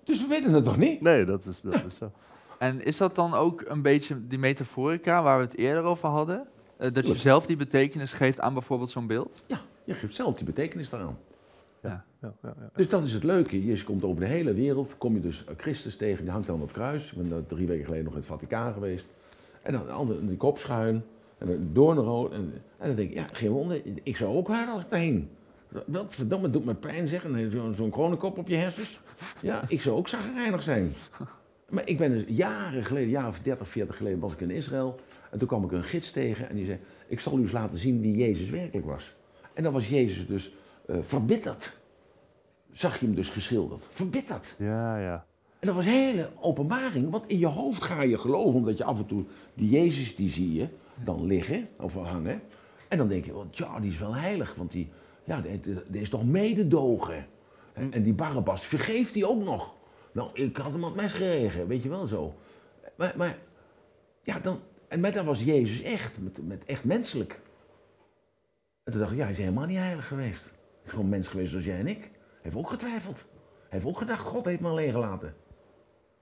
dus we weten het toch niet? Nee, dat is, dat is zo. En is dat dan ook een beetje die metaforica waar we het eerder over hadden? Eh, dat je zelf die betekenis geeft aan bijvoorbeeld zo'n beeld? Ja, je geeft zelf die betekenis daaraan. Ja, ja, ja. Dus dat is het leuke. Je komt over de hele wereld, kom je dus Christus tegen, die hangt dan op het kruis. Ik ben daar drie weken geleden nog in het Vaticaan geweest. En dan de andere, kop schuin, en dan doornrood. En, en dan denk ik, ja, geen wonder, ik zou ook haar als ik daarheen. Dat verdomme doet me pijn zeggen, en zo'n zo'n kronenkop op je hersens. Ja, ik zou ook zagrijnig zijn. Maar ik ben dus jaren geleden, jaar of 30, 40 geleden, was ik in Israël. En toen kwam ik een gids tegen en die zei, ik zal u eens laten zien wie Jezus werkelijk was. En dan was Jezus dus eh, verbitterd. Zag je hem dus geschilderd. Verbitterd. Ja, ja. En dat was een hele openbaring, want in je hoofd ga je geloven, omdat je af en toe die Jezus, die zie je dan liggen of hangen. En dan denk je, want ja, die is wel heilig, want die, ja, die, die is toch mededogen. En, die Barabbas, vergeeft hij ook nog? Nou, ik had hem op mes geregen, weet je wel zo. Maar, maar ja, dan, en met dat was Jezus echt, met, met echt menselijk. En toen dacht ik, ja, hij is helemaal niet heilig geweest. Hij is gewoon mens geweest zoals jij en ik. Hij heeft ook getwijfeld. Hij heeft ook gedacht, God heeft me alleen gelaten.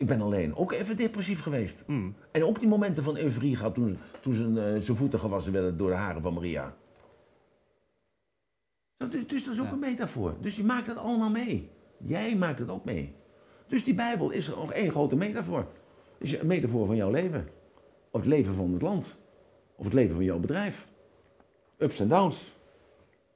Ik ben alleen. Ook even depressief geweest. Mm. En ook die momenten van euforie gehad toen, toen zijn, eh, zijn voeten gewassen werden door de haren van Maria. Dat is, dus dat is ook Ja. een metafoor. Dus je maakt het allemaal mee. Jij maakt het ook mee. Dus die Bijbel is nog één grote metafoor. Is een metafoor van jouw leven. Of het leven van het land. Of het leven van jouw bedrijf. Ups en downs.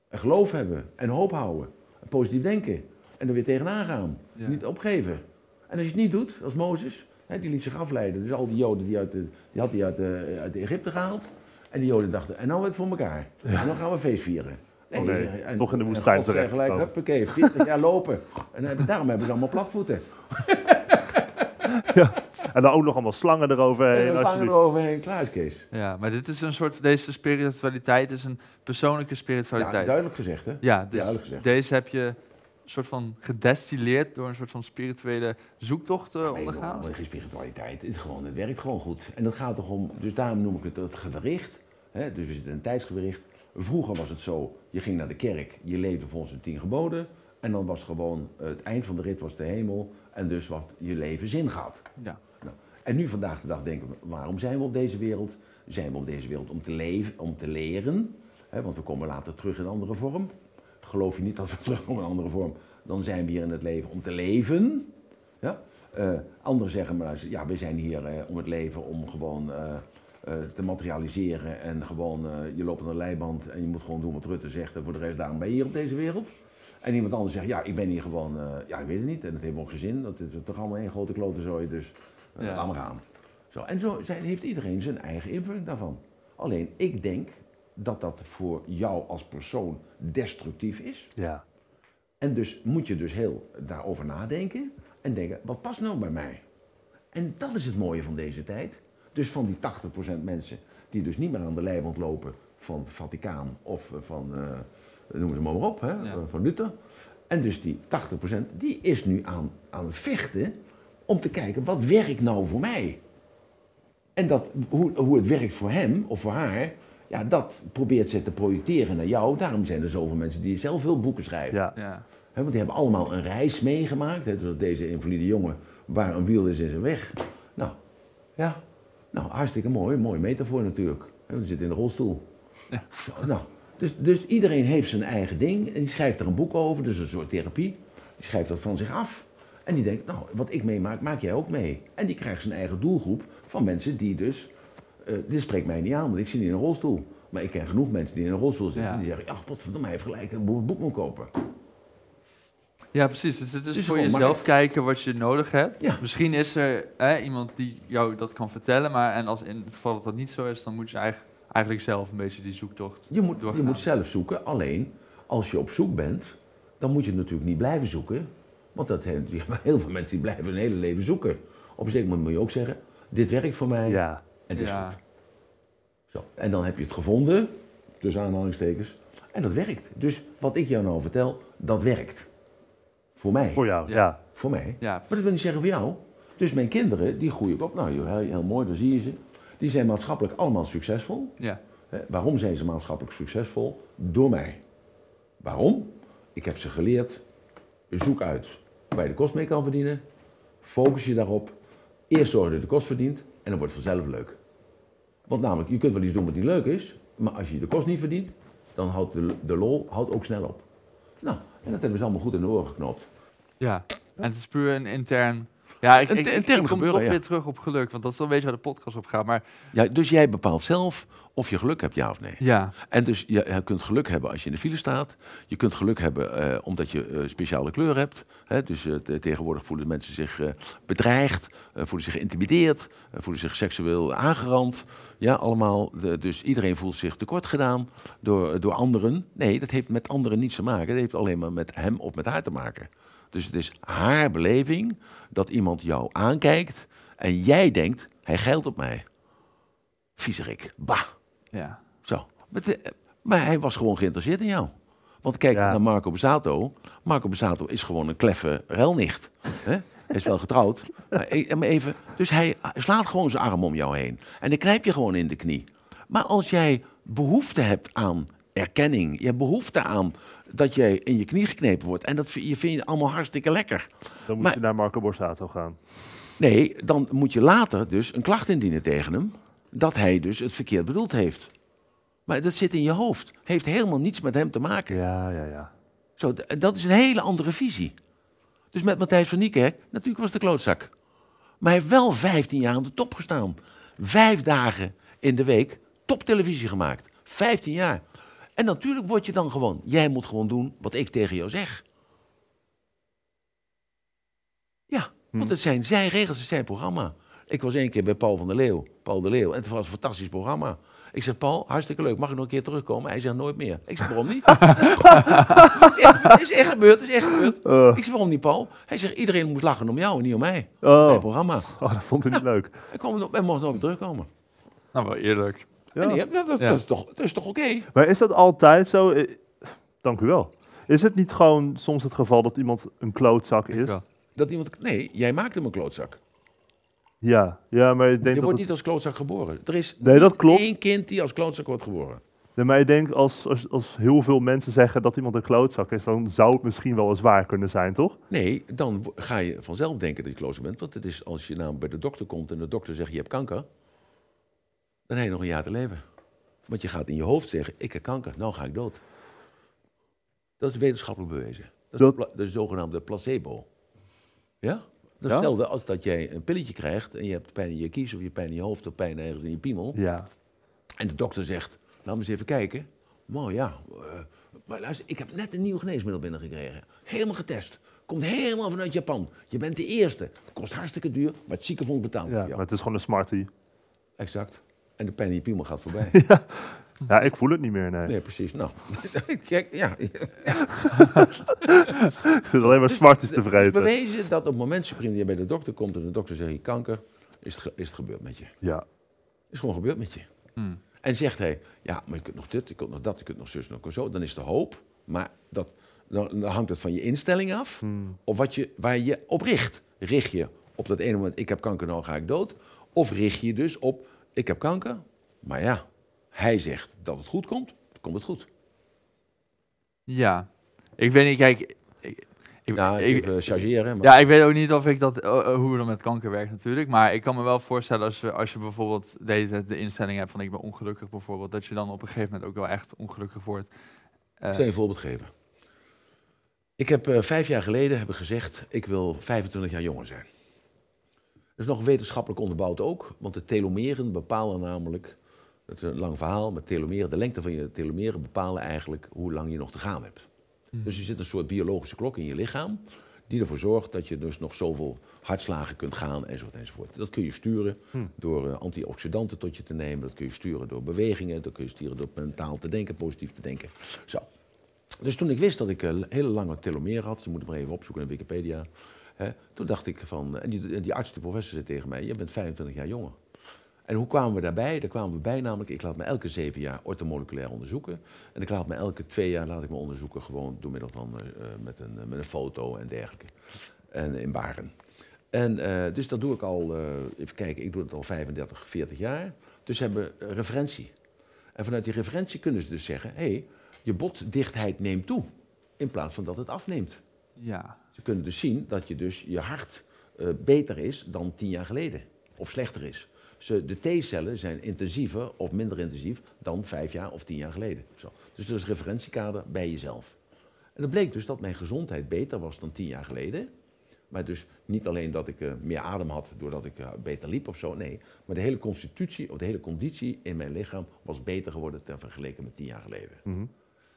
En geloof hebben. En hoop houden. En positief denken. En er weer tegenaan gaan. Ja. Niet opgeven. En als je het niet doet, als Mozes, hè, die liet zich afleiden. Dus al die Joden die, uit de, die had hij uit, de, uit de Egypte gehaald. En die Joden dachten, en nou het voor elkaar. En dan gaan we feest vieren. Oh nee, en- toch in de en woestijn God zei gelijk, huppakee, 40 jaar lopen. En daarom hebben ze allemaal platvoeten. En dan ook nog allemaal slangen En eroverheen. we die- eroverheen, klaar is Kees. Ja, maar dit is een soort, deze spiritualiteit is een persoonlijke Ja, spiritualiteit. duidelijk gezegd, hè? Ja, dus Duidelijk gezegd. deze heb je soort van gedestilleerd door een soort van spirituele zoektocht Nee, ondergaan. maar geen spiritualiteit. Het, is gewoon, het werkt gewoon goed. En dat gaat toch om, dus daarom noem ik het het gewricht. Hè? Dus we zitten in een tijdsgewricht. Vroeger was het zo, je ging naar de kerk, je leefde volgens de tien geboden. En dan was gewoon, eh, het eind van de rit was de hemel. En dus wat je leven zin gaat. Ja. Nou, en nu vandaag de dag denken we, waarom zijn we op deze wereld? Zijn we op deze wereld om te leven, om te leren? Hè, want we komen later terug in een andere vorm. Geloof je niet dat we terugkomen in een andere vorm? Dan zijn we hier in het leven om te leven. Ja? Eh, anderen zeggen maar, ja, we zijn hier eh, om het leven om gewoon eh, te materialiseren. En gewoon, je loopt aan de leiband en je moet gewoon doen wat Rutte zegt. En voor de rest, daarom ben je hier op deze wereld. En iemand anders zegt, ja, ik ben hier gewoon, ja, ik weet het niet. En dat heeft ook geen zin. Dat is toch allemaal één grote klote zooi, dus Ja. laat maar gaan. Zo, en zo zijn, heeft iedereen zijn eigen invulling daarvan. Alleen, ik denk dat dat voor jou als persoon destructief is. Ja. En dus moet je dus heel daarover nadenken en denken, wat past nou bij mij? En dat is het mooie van deze tijd. Dus van die 80% mensen die dus niet meer aan de leiband lopen van het Vaticaan of eh, van, eh noem ze maar, maar op, hè, Ja. van Luther. En dus die 80% die is nu aan, aan het vechten om te kijken, wat werkt nou voor mij? En dat, hoe, hoe het werkt voor hem of voor haar, ja, dat probeert ze te projecteren naar jou. Daarom zijn er zoveel mensen die zelf veel boeken schrijven. Ja. Ja. Hè, want die hebben allemaal een reis meegemaakt. Hè, zoals deze invalide jongen, waar een wiel is, is een weg. Nou, ja. Nou, hartstikke mooi. Mooie metafoor natuurlijk. Want die zit in de rolstoel. Zo, nou, dus, dus iedereen heeft zijn eigen ding. En die schrijft er een boek over. Dus een soort therapie. Die schrijft dat van zich af. En die denkt, nou, wat ik meemaak, maak jij ook mee. En die krijgt zijn eigen doelgroep van mensen die dus... eh, dit spreekt mij niet aan, want ik zit in een rolstoel. Maar ik ken genoeg mensen die in een rolstoel zitten. Ja. Die zeggen, ja, potverdomme, hij heeft gelijk. Ik moet een boek moet kopen. Ja, precies. Dus het is Dus voor jezelf markt. kijken wat je nodig hebt. Ja. Misschien is er hè, iemand die jou dat kan vertellen, maar en als in het geval dat dat niet zo is, dan moet je eigenlijk, eigenlijk zelf een beetje die zoektocht Je moet, je moet zelf zoeken, alleen als je op zoek bent, dan moet je natuurlijk niet blijven zoeken. Want dat, heel veel mensen die blijven hun hele leven zoeken. Op een zeker moment moet je ook zeggen, dit werkt voor mij Ja. En dit is Ja. goed. Zo. En dan heb je het gevonden, tussen aanhalingstekens, en dat werkt. Dus wat ik jou nou vertel, dat werkt. Voor mij. Voor jou, Ja. ja. Voor mij. Ja, Maar dat wil niet zeggen voor jou. Dus mijn kinderen, die groeien ook op. Nou, heel, heel mooi, daar zie je ze. Die zijn maatschappelijk allemaal succesvol. ja, Hè, Waarom zijn ze maatschappelijk succesvol? Door mij. Waarom? Ik heb ze geleerd, zoek uit waar je de kost mee kan verdienen, focus je daarop, eerst zorg dat je de kost verdient en dan wordt het vanzelf leuk. Want namelijk, je kunt wel iets doen wat niet leuk is, maar als je de kost niet verdient, dan houdt de, de lol houdt ook snel op. Nou, en dat hebben ze allemaal goed in de oren geknopt. ja. En het is puur een intern... Ja, ik, ik, ik, kom toch ja. weer terug op geluk, want dat is wel een beetje waar de podcast op gaat. Maar Ja, dus jij bepaalt zelf of je geluk hebt, ja of nee. ja, En dus je, kunt geluk hebben als je in de file staat. Je kunt geluk hebben eh, omdat je eh, speciale kleur hebt. Hè? Dus eh, te- tegenwoordig voelen mensen zich bedreigd, voelen zich geïntimideerd, voelen zich seksueel aangerand. Ja, allemaal. De- dus iedereen voelt zich tekort gedaan door, door anderen. Nee, dat heeft met anderen niets te maken. Dat heeft alleen maar met hem of met haar te maken. Dus het is haar beleving dat iemand jou aankijkt en jij denkt, hij geilt op mij. Viezerik, bah. ja. Zo. Maar, de- maar hij was gewoon geïnteresseerd in jou. Want kijk Ja. naar Marco Bezzato. Marco Bezzato is gewoon een kleffe relnicht. Hè? Hij is wel getrouwd. Maar e- maar even, dus hij slaat gewoon zijn arm om jou heen. En dan knijp je gewoon in de knie. Maar als jij behoefte hebt aan erkenning. Je hebt behoefte aan dat jij in je knie geknepen wordt. En dat vind je, vind je allemaal hartstikke lekker. Dan moet Maar- je naar Marco Borsato gaan. Nee, dan moet je later dus een klacht indienen tegen hem. Dat hij dus het verkeerd bedoeld heeft. Maar dat zit in je hoofd. Heeft helemaal niets met hem te maken. Ja, ja, ja. Zo, dat is een hele andere visie. Dus met Matthijs van Niekerk, natuurlijk was de klootzak. Maar hij heeft wel 15 jaar aan de top gestaan. Vijf dagen in de week toptelevisie gemaakt. 15 jaar. En natuurlijk word je dan gewoon, jij moet gewoon doen wat ik tegen jou zeg. Ja, want Hm. het zijn zijn regels, het is zijn programma. Ik was één keer bij Paul van der Leeuw, Paul de Leeuw, en het was een fantastisch programma. Ik zeg, Paul, hartstikke leuk, mag ik nog een keer terugkomen? Hij zegt, nooit meer. Ik zeg, waarom niet? Het is echt gebeurd, het is echt gebeurd. Eh, Ik zeg, waarom niet, Paul? Hij zegt, iedereen moest lachen om jou en niet om mij. Oh. het programma. oh, dat vond ik niet leuk. Ik kwam nog, en mocht nooit meer terugkomen. Nou, wel eerlijk. Ja. En die- dat, dat, Ja. dat is toch, dat is toch oké? Maar is dat altijd zo? Dank u wel. Is het niet gewoon soms het geval dat iemand een klootzak is? Dat iemand, nee, jij maakt hem een klootzak. Ja, ja, maar ik denk Je dat wordt het- niet als klootzak geboren. Er is Nee, dat klopt. één kind die als klootzak wordt geboren. Nee, maar ik denk als, als, als heel veel mensen zeggen dat iemand een klootzak is, dan zou het misschien wel eens waar kunnen zijn, toch? Nee, dan ga je vanzelf denken dat je klootzak bent. Want het is als je nou bij de dokter komt en de dokter zegt je hebt kanker, dan heb je nog een jaar te leven. Want je gaat in je hoofd zeggen, ik heb kanker, nou ga ik dood. Dat is wetenschappelijk bewezen. Dat is, Dat- de, zogenaamde placebo. Ja? Dat is hetzelfde als dat jij een pilletje krijgt en je hebt pijn in je kies of je pijn in je hoofd of pijn ergens in je piemel. Ja. En de dokter zegt, laat me eens even kijken. Maar ja, eh, maar luister, ik heb net een nieuw geneesmiddel binnengekregen. Helemaal getest. Komt helemaal vanuit Japan. Je bent de eerste. Het kost hartstikke duur, maar het ziekenfonds betaalt ja, voor jou. maar het is gewoon een smartie. Exact. En de pijn in je piemel gaat voorbij. Ja, ik voel het niet meer, nee. Nee, precies. Nou, kijk, ja. Ik zit alleen maar smarties te vreten. bewezen dat op het moment supreme dat je bij de dokter komt en de dokter zegt je kanker, is het, ge- is het gebeurd met je. Ja. Is gewoon gebeurd met je. Hmm. En zegt hij, ja, maar je kunt nog dit, je kunt nog dat, je kunt nog zus, nog zo. Dan is de hoop, maar dat, dan, dan hangt het van je instelling af. Hmm. Of wat je, waar je op richt. Richt je op dat ene moment, ik heb kanker, nou ga ik dood. Of richt je dus op, ik heb kanker, maar ja, hij zegt dat het goed komt, dan komt het goed. Ja. Ik weet niet, kijk... Ik, ik, Ja, ik- even chargeren. Maar ja, ik weet ook niet of ik dat, eh, hoe het met kanker werkt natuurlijk. Maar ik kan me wel voorstellen als je, als je bijvoorbeeld deze, de instelling hebt van ik ben ongelukkig bijvoorbeeld. Dat je dan op een gegeven moment ook wel echt ongelukkig wordt. Eh, Ik zal je een voorbeeld geven. Ik heb vijf jaar geleden hebben gezegd, ik wil 25 jaar jonger zijn. Dat is nog wetenschappelijk onderbouwd ook, want de telomeren bepalen namelijk, het is een lang verhaal, maar telomeren, de lengte van je telomeren bepalen eigenlijk hoe lang je nog te gaan hebt. Hmm. Dus er zit een soort biologische klok in je lichaam, die ervoor zorgt dat je dus nog zoveel hartslagen kunt gaan enzovoort enzovoort. Dat kun je sturen Hmm. door eh, antioxidanten tot je te nemen, dat kun je sturen door bewegingen, dat kun je sturen door mentaal te denken, positief te denken. Zo. Dus toen ik wist dat ik een hele lange telomeren had, je moet het maar even opzoeken in Wikipedia. Toen dacht ik van, en die, die arts, die professor, zei tegen mij, je bent 25 jaar jonger. En hoe kwamen we daarbij? Daar kwamen we bij namelijk, ik laat me elke zeven jaar ortomoleculair onderzoeken. En ik laat me elke twee jaar laat ik me onderzoeken, gewoon door middel van, eh, eh, met, een, met een foto en dergelijke. En in Baren. En eh, dus dat doe ik al, even kijken, ik doe het al 35, 40 jaar. Dus hebben referentie. En vanuit die referentie kunnen ze dus zeggen, hé, hey, je botdichtheid neemt toe. In plaats van dat het afneemt. ja. Ze kunnen dus zien dat je dus je hart eh, beter is dan tien jaar geleden. Of slechter is. Ze, de T-cellen zijn intensiever of minder intensief dan vijf jaar of tien jaar geleden. Zo. Dus dat is referentiekader bij jezelf. En dat bleek dus dat mijn gezondheid beter was dan tien jaar geleden. Maar dus niet alleen dat ik eh, meer adem had doordat ik eh, beter liep of zo, nee. Maar de hele constitutie of de hele conditie in mijn lichaam was beter geworden ten vergeleken met tien jaar geleden. Mhm.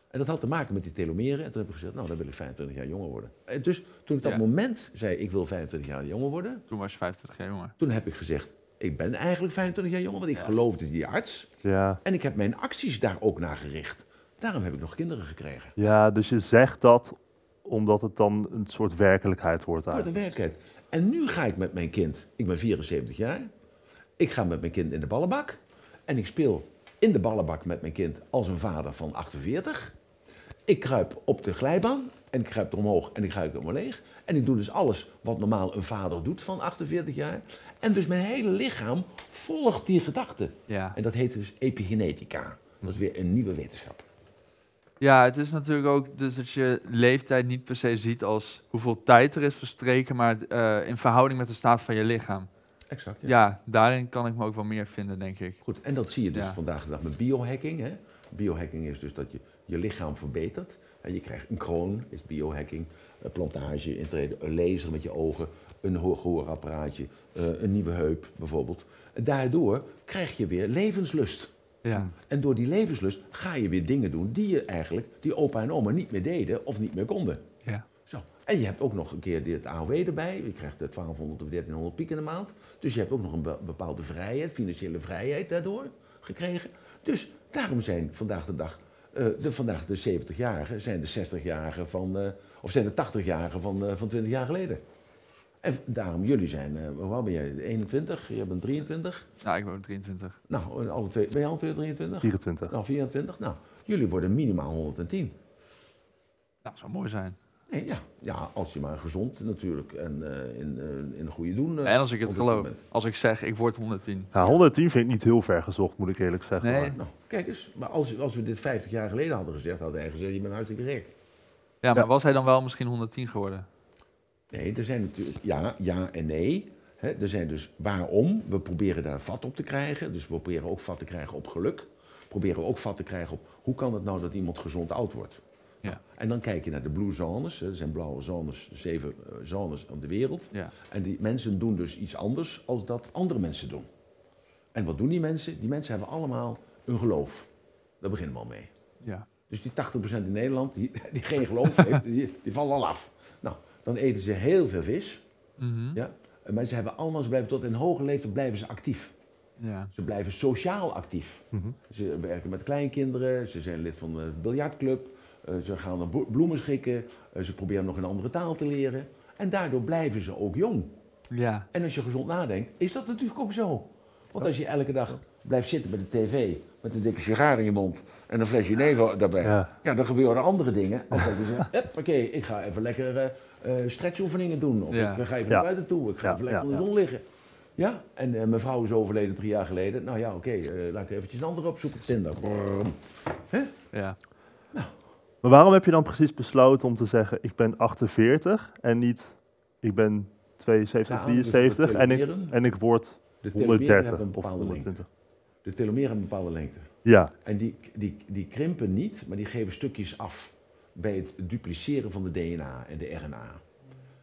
En dat had te maken met die telomeren. En toen heb ik gezegd, nou dan wil ik 25 jaar jonger worden. En dus toen ik dat Ja. moment zei, ik wil 25 jaar jonger worden. Toen was je 25 jaar jonger. Toen heb ik gezegd, ik ben eigenlijk 25 jaar jonger, want ik Ja. geloofde die arts. Ja. En ik heb mijn acties daar ook naar gericht. Daarom heb ik nog kinderen gekregen. ja, dus je zegt dat omdat het dan een soort werkelijkheid wordt Voor de eigenlijk. werkelijkheid. En nu ga ik met mijn kind, ik ben 74 jaar. Ik ga met mijn kind in de ballenbak. En ik speel in de ballenbak met mijn kind als een vader van 48. Ik kruip op de glijbaan en ik kruip er omhoog en ik kruip er leeg. En ik doe dus alles wat normaal een vader doet van 48 jaar. En dus mijn hele lichaam volgt die gedachte. Ja. En dat heet dus epigenetica. Dat is weer een nieuwe wetenschap. Ja, het is natuurlijk ook dus dat je leeftijd niet per se ziet als hoeveel tijd er is verstreken, maar eh, in verhouding met de staat van je lichaam. Exact. Ja. daarin kan ik me ook wel meer vinden, denk ik. Goed, en dat zie je dus Ja. vandaag de dag met biohacking. Hè? Biohacking is dus dat je je lichaam verbetert. En je krijgt een kroon, is biohacking. Plantage, intreden, een laser met je ogen, een ho- gehoorapparaatje, eh, een nieuwe heup bijvoorbeeld. En daardoor krijg je weer levenslust. Ja, En door die levenslust ga je weer dingen doen die je eigenlijk, die opa en oma niet meer deden of niet meer konden. ja. Zo. En je hebt ook nog een keer dit AOW erbij. Je krijgt eh, 1200 of 1300 piek in de maand. Dus je hebt ook nog een be- bepaalde vrijheid, financiële vrijheid daardoor gekregen. Dus daarom zijn vandaag de dag, eh, de, vandaag de 70-jarigen, zijn de 60-jarigen van, eh, of zijn de 80-jarigen van, eh, van 20 jaar geleden. En daarom, jullie zijn, eh, hoe oud ben jij? 21? Je bent 23? Ja, ik ben 23. Nou, alle twee, ben je alle twee 23? 24. Nou, 24. Nou, jullie worden minimaal 110. Nou, zou mooi zijn. Nee, ja. ja, als je maar gezond natuurlijk en eh, in, eh, in een goede doen. eh, En als ik het geloof. Als ik zeg, ik word 110. Ja, 110 vind ik niet heel ver gezocht, moet ik eerlijk zeggen. Nee. maar- Nou, kijk eens, maar als, als we dit 50 jaar geleden hadden gezegd, hadden wij gezegd, je bent hartstikke gek. Ja, maar Ja. was hij dan wel misschien 110 geworden? Nee, er zijn natuurlijk, ja, ja en nee. Hè, er zijn dus waarom, we proberen daar vat op te krijgen. Dus we proberen ook vat te krijgen op geluk. Proberen we ook vat te krijgen op, hoe kan het nou dat iemand gezond oud wordt? Ja. En dan kijk je naar de blue zones, hè, er zijn blauwe zones, zeven eh, zones om de wereld. Ja. En die mensen doen dus iets anders als dat andere mensen doen. En wat doen die mensen? Die mensen hebben allemaal een geloof. Daar beginnen we al mee. Ja. Dus die 80% in Nederland, die, die geen geloof heeft, die, die vallen al af. Nou, dan eten ze heel veel vis. Mhm. Ja? Maar ze hebben allemaal, ze blijven tot in hoge leeftijd blijven ze actief. ja. Ze blijven sociaal actief. Mhm. Ze werken met kleinkinderen, ze zijn lid van de biljartclub, ze gaan bo- bloemen schikken, eh, ze proberen nog een andere taal te leren. En daardoor blijven ze ook jong. Ja. En als je gezond nadenkt, is dat natuurlijk ook zo. Want als je elke dag blijft zitten bij de tv met een dikke sigaar in je mond en een flesje nevel daarbij, ja. Ja. dan gebeuren andere dingen. Als dat je zegt, oké, ik ga even lekker eh, eh, stretchoefeningen doen. Of Ja. ik ga even naar buiten toe, ik ga even lekker in de zon liggen. Ja, en eh, mijn vrouw is overleden drie jaar geleden. Nou ja, oké, eh, laat ik eventjes een andere opzoeken op Tinder. Ja. Maar waarom heb je dan precies besloten om te zeggen, ik ben 48 en niet, ik ben 72, Nou, dus 73 en ik, en ik word De telomeren hebben 130 een of bepaalde lengte. 120? De telomeren hebben een bepaalde lengte. Ja, En die, die, die krimpen niet, maar die geven stukjes af bij het dupliceren van de DNA en de RNA.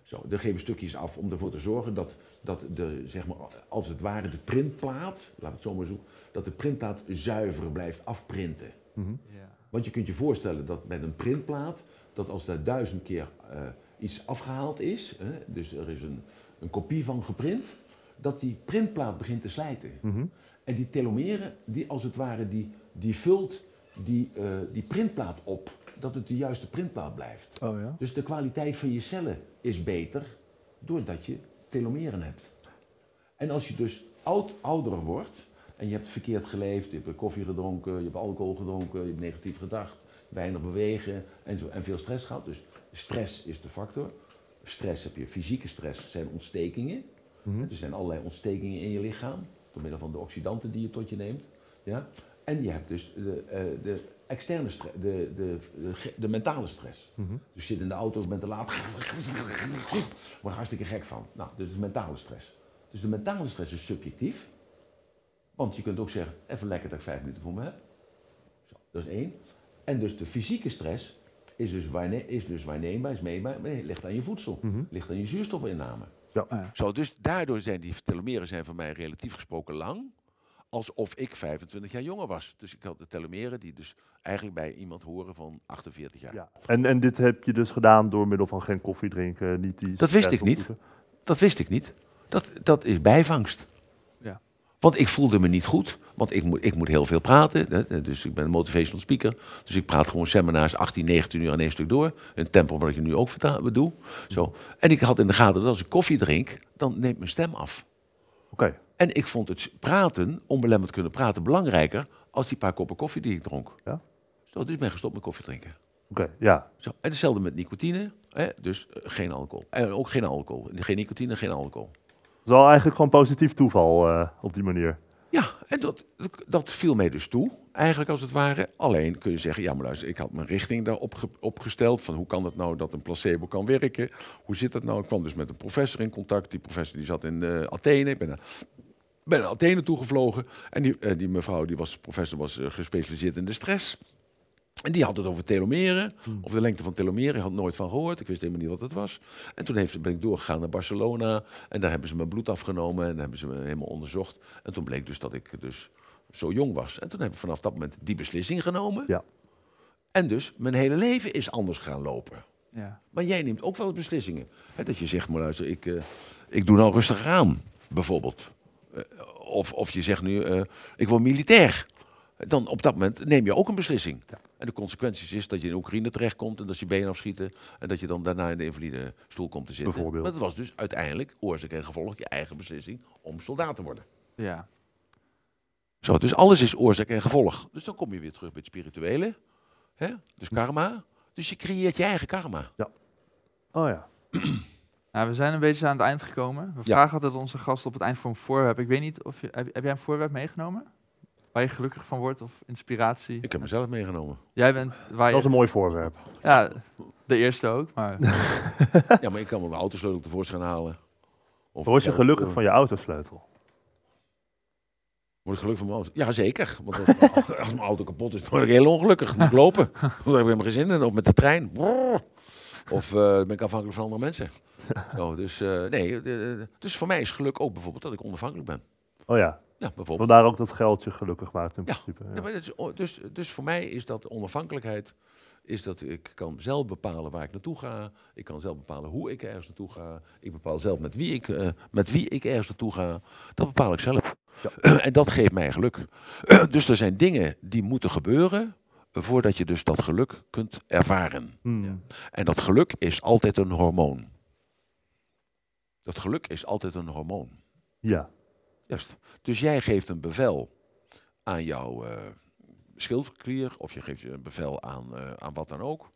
Zo, die geven stukjes af om ervoor te zorgen dat, dat de, zeg maar, als het ware de printplaat, laat het zo maar zo, dat de printplaat zuiver blijft afprinten. mhm. Ja. Want je kunt je voorstellen dat met een printplaat, dat als daar duizend keer eh, iets afgehaald is, hè, dus er is een, een kopie van geprint, dat die printplaat begint te slijten. Mhm. En die telomeren, die als het ware, die, die vult die, eh, die printplaat op, dat het de juiste printplaat blijft. Oh ja? Dus de kwaliteit van je cellen is beter doordat je telomeren hebt. En als je dus oud, ouder wordt en je hebt verkeerd geleefd, je hebt koffie gedronken, je hebt alcohol gedronken, je hebt negatief gedacht, weinig bewegen en, zo, en veel stress gehad. Dus stress is de factor. Stress heb je, fysieke stress zijn ontstekingen. Mhm. Er zijn allerlei ontstekingen in je lichaam, door middel van de oxidanten die je tot je neemt. Ja? En je hebt dus de, eh, de externe stress, de, de, de, mentale stress. Mhm. Dus je zit in de auto, bent te laat, word hartstikke gek van. Nou, dus is mentale stress. Dus de mentale stress is subjectief. Want je kunt ook zeggen, even lekker dat ik vijf minuten voor me heb. Zo, dat is één. En dus de fysieke stress is dus, waarne is dus waarneembaar, is meetbaar, maar nee, ligt aan je voedsel. Mhm. Ligt aan je zuurstofinname. Ah, ja. Zo, dus daardoor zijn die telomeren zijn voor mij relatief gesproken lang. Alsof ik 25 jaar jonger was. Dus ik had de telomeren die dus eigenlijk bij iemand horen van 48 jaar. Ja. En, en dit heb je dus gedaan door middel van geen koffie drinken, niet die... Dat wist ik niet. Dat wist ik niet. Dat, dat is bijvangst. Want ik voelde me niet goed. Want ik moet, ik moet heel veel praten. Hè, dus ik ben een motivational speaker. Dus ik praat gewoon seminars 18, 19 uur aan één stuk door. Het tempo wat ik nu ook doe. Zo. En ik had in de gaten dat als ik koffie drink, dan neemt mijn stem af. Oké, En ik vond het praten, onbelemmerd kunnen praten, belangrijker als die paar koppen koffie die ik dronk. Ja. Zo, dus ik ben gestopt met koffie drinken. oké, ja. Zo. En hetzelfde met nicotine, hè? dus eh, geen alcohol. En ook geen alcohol. Geen nicotine, geen alcohol. Is wel eigenlijk gewoon positief toeval eh, op die manier. Ja, en dat, dat viel mij dus toe, eigenlijk als het ware. Alleen kun je zeggen, ja maar luister, ik had mijn richting daarop ge- opgesteld. Van hoe kan het nou dat een placebo kan werken? Hoe zit dat nou? Ik kwam dus met een professor in contact. Die professor die zat in eh, Athene. Ik ben naar, ben naar Athene toegevlogen. En die, eh, die mevrouw, die was, professor, was gespecialiseerd in de stress. En die had het over telomeren, Hmm. of de lengte van telomeren. Ik had nooit van gehoord, ik wist helemaal niet wat het was. En toen heeft, ben ik doorgegaan naar Barcelona. En daar hebben ze mijn bloed afgenomen en hebben ze me helemaal onderzocht. En toen bleek dus dat ik dus zo jong was. En toen heb ik vanaf dat moment die beslissing genomen. Ja. En dus mijn hele leven is anders gaan lopen. Ja. Maar jij neemt ook wel beslissingen. Dat je zegt, maar luister, ik, eh, ik doe nou rustig aan, bijvoorbeeld. Eh, of, of je zegt nu, eh, ik word militair. Dan op dat moment neem je ook een beslissing. En de consequenties is dat je in Oekraïne terechtkomt en dat je benen afschieten. En dat je dan daarna in de invalide stoel komt te zitten. Bijvoorbeeld. Maar dat was dus uiteindelijk oorzaak en gevolg je eigen beslissing om soldaat te worden. Ja. Zo, dus alles is oorzaak en gevolg. Dus dan kom je weer terug bij het spirituele. Hè? Dus karma. Dus je creëert je eigen karma. Oh ja. Nou, we zijn een beetje aan het eind gekomen. We Ja. vragen altijd onze gasten op het eind voor een voorwerp. Ik weet niet of je... Heb, heb jij een voorwerp meegenomen? Waar je gelukkig van wordt of inspiratie? Ik heb mezelf meegenomen. Jij bent waar Dat is je... een mooi voorwerp. Ja, de eerste ook, maar... Ja, maar ik kan mijn autosleutel tevoorschijn halen. Of Word je ja, gelukkig van je autosleutel? Word ik gelukkig van mijn auto? Ja, zeker. Want als, mijn auto- als mijn auto kapot is, dan word ik heel ongelukkig. Moet ik lopen. Dan heb ik helemaal geen zin in. Of met de trein. Of eh, ben ik afhankelijk van andere mensen. Zo, dus eh, nee, eh, dus voor mij is geluk ook bijvoorbeeld dat ik onafhankelijk ben. Oh ja. Ja, bijvoorbeeld. Vandaar ook dat geld je gelukkig maakt in Ja. principe. Ja, Ja. maar dat is, o- dus, dus voor mij is dat onafhankelijkheid, is dat ik kan zelf bepalen waar ik naartoe ga. Ik kan zelf bepalen hoe ik ergens naartoe ga. Ik bepaal zelf met wie ik, eh, met wie ik ergens naartoe ga. Dat bepaal ik zelf. en dat geeft mij geluk. dus er zijn dingen die moeten gebeuren voordat je dus dat geluk kunt ervaren. Hmm. Ja. En dat geluk is altijd een hormoon. Dat geluk is altijd een hormoon. ja. Juist. Dus jij geeft een bevel aan jouw eh schildklier of je geeft je een bevel aan, eh, aan wat dan ook.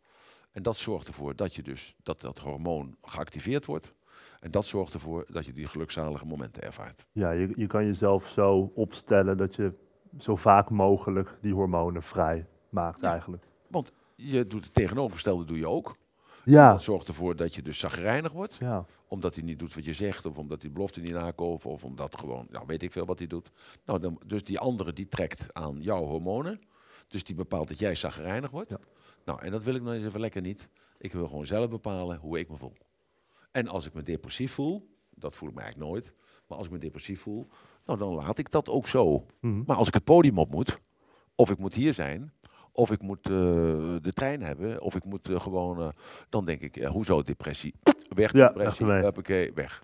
En dat zorgt ervoor dat je dus dat, dat hormoon geactiveerd wordt. En dat zorgt ervoor dat je die gelukzalige momenten ervaart. Ja, je, je kan jezelf zo opstellen dat je zo vaak mogelijk die hormonen vrij maakt Ja. eigenlijk. Je doet het tegenovergestelde doe je ook. Ja. Dat zorgt ervoor dat je dus zagrijnig wordt. Ja. Omdat hij niet doet wat je zegt, of omdat hij belofte niet nakoopt, of omdat gewoon, nou weet ik veel wat hij doet. Nou, dan, dus die andere die trekt aan jouw hormonen. Dus die bepaalt dat jij zagrijnig wordt. Ja. Nou, en dat wil ik nou eens even lekker niet. Ik wil gewoon zelf bepalen hoe ik me voel. En als ik me depressief voel, dat voel ik me eigenlijk nooit. Maar als ik me depressief voel, nou dan laat ik dat ook zo. Mhm. Maar als ik het podium op moet, of ik moet hier zijn, of ik moet eh, de trein hebben, of ik moet eh, gewoon, eh, dan denk ik, hoezo depressie? Weg, Ja, depressie, huppakee, weg.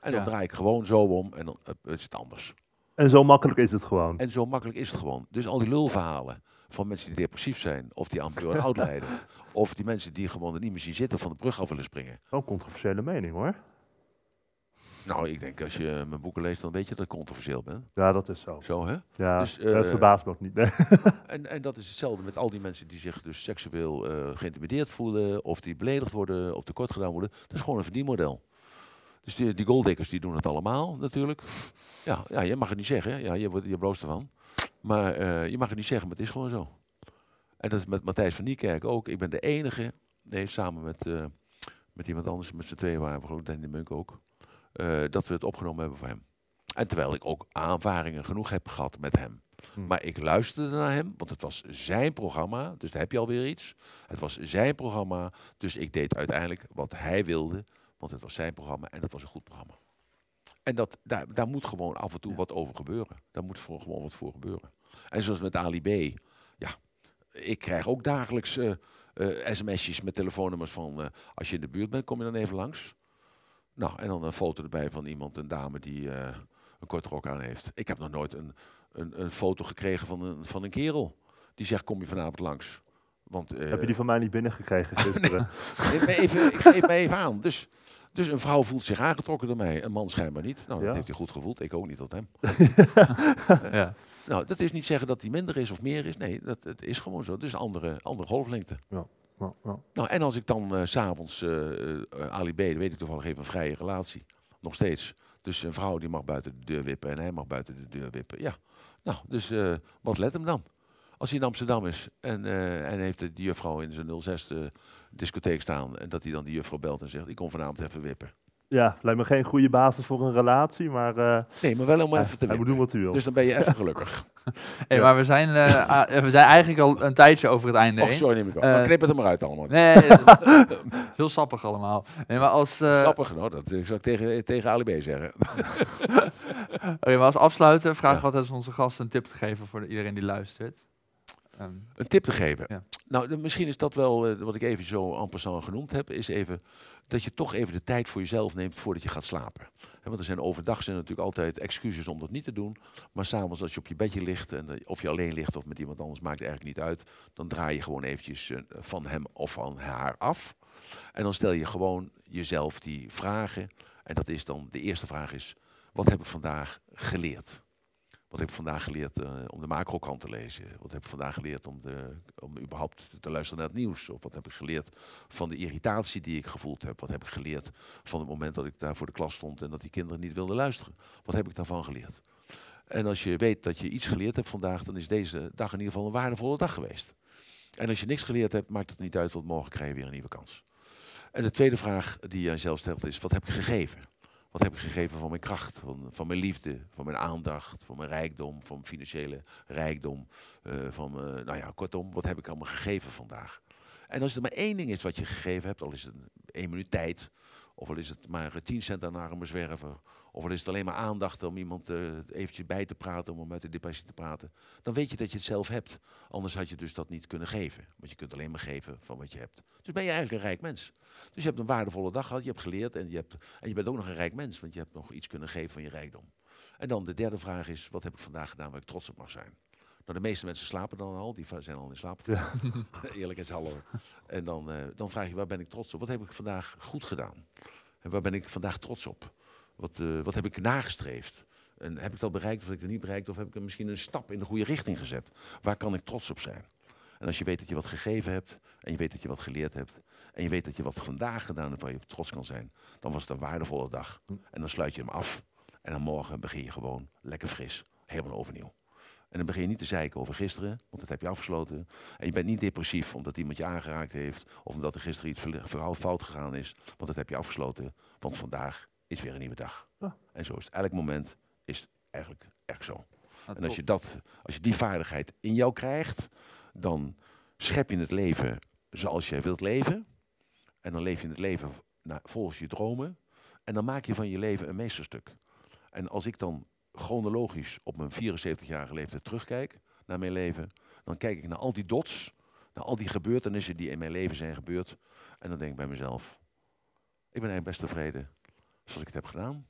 En dan Ja. draai ik gewoon zo om en dan is het anders. En zo makkelijk is het gewoon. En zo makkelijk is het gewoon. Dus al die lulverhalen van mensen die depressief zijn, of die aan burn-out lijden, of die mensen die gewoon er niet meer zien zitten van de brug af willen springen. Wel een controversiële mening hoor. Nou, ik denk als je mijn boeken leest, dan weet je dat ik controversieel ben. Ja, dat is zo. Zo, hè? Ja, Dus, dat eh, verbaast me ook niet. Nee. En, en dat is hetzelfde met al die mensen die zich dus seksueel eh, geïntimideerd voelen, of die beledigd worden, of tekort gedaan worden. Dat is gewoon een verdienmodel. Dus die, die golddiggers die doen het allemaal natuurlijk. Ja, ja, je mag het niet zeggen, hè. ja, je, wordt- je bloost ervan. Maar eh, je mag het niet zeggen, maar het is gewoon zo. En dat is met Matthijs van Niekerk ook. Ik ben de enige, nee, samen met, met iemand anders, met z'n tweeën waren we geloof ik, Danny Munk ook, eh, dat we het opgenomen hebben voor hem. En terwijl ik ook aanvaringen genoeg heb gehad met hem. Hm. Maar ik luisterde naar hem, want het was zijn programma. Dus daar heb je alweer iets. Het was zijn programma. Dus ik deed uiteindelijk wat hij wilde. Want het was zijn programma en het was een goed programma. En dat, daar, daar moet gewoon af en toe Ja. wat over gebeuren. Daar moet voor, gewoon wat voor gebeuren. En zoals met Ali B. Ja, ik krijg ook dagelijks eh, eh, sms'jes met telefoonnummers van... als je in de buurt bent, kom je dan even langs. Nou, en dan een foto erbij van iemand, een dame die eh, een korte rok aan heeft. Ik heb nog nooit een, een, een foto gekregen van een, van een kerel. Die zegt, kom je vanavond langs? Want, eh, Heb je die van mij niet binnengekregen gisteren? Geef me even, ik geef me even aan. Dus, dus een vrouw voelt zich aangetrokken door mij, een man schijnbaar niet. Nou, dat Ja. heeft hij goed gevoeld. Ik ook niet tot hem. Ja. Nou, dat is niet zeggen dat hij minder is of meer is. Nee, dat, het is gewoon zo. Dus andere, andere golflengte. Ja, Nou, en als ik dan s s'avonds eh, Ali B, weet ik toevallig even een vrije relatie. Nog steeds. Dus een vrouw die mag buiten de deur wippen en hij mag buiten de deur wippen. Ja. Nou, dus wat let hem dan? Als hij in Amsterdam is en, en heeft die juffrouw in zijn 06 eh, discotheek staan. En dat hij dan die juffrouw belt en zegt, ik kom vanavond even wippen. Ja, lijkt me geen goede basis voor een relatie, maar eh, Nee, maar wel om even te hij moet doen wat hij wil. Dus dan ben je even gelukkig. Hey, Ja. Maar we zijn, eh, ah, we zijn eigenlijk al een tijdje over het einde Och, heen. sorry, neem ik op. Eh, maar knip het er maar uit allemaal. Nee, dat is, is heel sappig allemaal. Nee, maar als, eh, Grappig, nou, dat zou ik tegen, tegen Ali B zeggen. oké, maar als afsluiten vragen Ja. we altijd onze gasten een tip te geven voor iedereen die luistert. Ehm, Een tip te geven. Ja. Nou, de- misschien is dat wel eh, wat ik even zo en passant genoemd heb, is even dat je toch even de tijd voor jezelf neemt voordat je gaat slapen. Hè, want er zijn overdag zijn natuurlijk altijd excuses om dat niet te doen. Maar s'avonds als je op je bedje ligt, en, eh, of je alleen ligt of met iemand anders, maakt het eigenlijk niet uit. Dan draai je gewoon eventjes eh, van hem of van haar af. En dan stel je gewoon jezelf die vragen. En dat is dan, de eerste vraag is, wat heb ik vandaag geleerd? Wat heb ik vandaag geleerd eh, om de macrokant te lezen? Wat heb ik vandaag geleerd om, de, om überhaupt te luisteren naar het nieuws? Of wat heb ik geleerd van de irritatie die ik gevoeld heb? Wat heb ik geleerd van het moment dat ik daar voor de klas stond en dat die kinderen niet wilden luisteren? Wat heb ik daarvan geleerd? En als je weet dat je iets geleerd hebt vandaag, dan is deze dag in ieder geval een waardevolle dag geweest. En als je niks geleerd hebt, maakt het niet uit, want morgen krijg je weer een nieuwe kans. En de tweede vraag die je aan jezelf stelt is, wat heb ik gegeven? Wat heb ik gegeven van mijn kracht, van, van mijn liefde, van mijn aandacht, van mijn rijkdom, van mijn financiële rijkdom, eh, van, mijn- nou ja, kortom, wat heb ik allemaal gegeven vandaag? En als er maar één ding is wat je gegeven hebt, al is het een- één minuut tijd, of al is het maar 10 cent aan arme zwerver, of is het alleen maar aandacht om iemand eh, eventjes bij te praten, om hem uit de depressie te praten, dan weet je dat je het zelf hebt. Anders had je dus dat niet kunnen geven, want je kunt alleen maar geven van wat je hebt. Dus ben je eigenlijk een rijk mens. Dus je hebt een waardevolle dag gehad, je hebt geleerd en je, hebt, en je bent ook nog een rijk mens, want je hebt nog iets kunnen geven van je rijkdom. En dan de derde vraag is, wat heb ik vandaag gedaan waar ik trots op mag zijn? Nou, de meeste mensen slapen dan al, die zijn al in slaap. Ja. Eerlijkheidshalve. En dan, eh, dan vraag je, waar ben ik trots op? Wat heb ik vandaag goed gedaan? En waar ben ik vandaag trots op? Wat, eh, wat heb ik nagestreefd? En heb ik dat bereikt of heb ik het niet bereikt? Of heb ik misschien een stap in de goede richting gezet? Waar kan ik trots op zijn? En als je weet dat je wat gegeven hebt, en je weet dat je wat geleerd hebt, en je weet dat je wat vandaag gedaan hebt waar je op trots kan zijn, dan was het een waardevolle dag. En dan sluit je hem af. En dan morgen begin je gewoon lekker fris, helemaal overnieuw. En dan begin je niet te zeiken over gisteren, want dat heb je afgesloten. En je bent niet depressief omdat iemand je aangeraakt heeft, of omdat er gisteren iets verhaal fout gegaan is, want dat heb je afgesloten. Want vandaag is weer een nieuwe dag. Ja. En zo is het. Elk moment is eigenlijk echt zo. En als je, dat, als je die vaardigheid in jou krijgt, dan schep je het leven zoals jij wilt leven. En dan leef je het leven volgens je dromen. En dan maak je van je leven een meesterstuk. En als ik dan chronologisch op mijn 74-jarige leeftijd terugkijk naar mijn leven, dan kijk ik naar al die dots, naar al die gebeurtenissen die in mijn leven zijn gebeurd. En dan denk ik bij mezelf, ik ben eigenlijk best tevreden zoals ik het heb gedaan.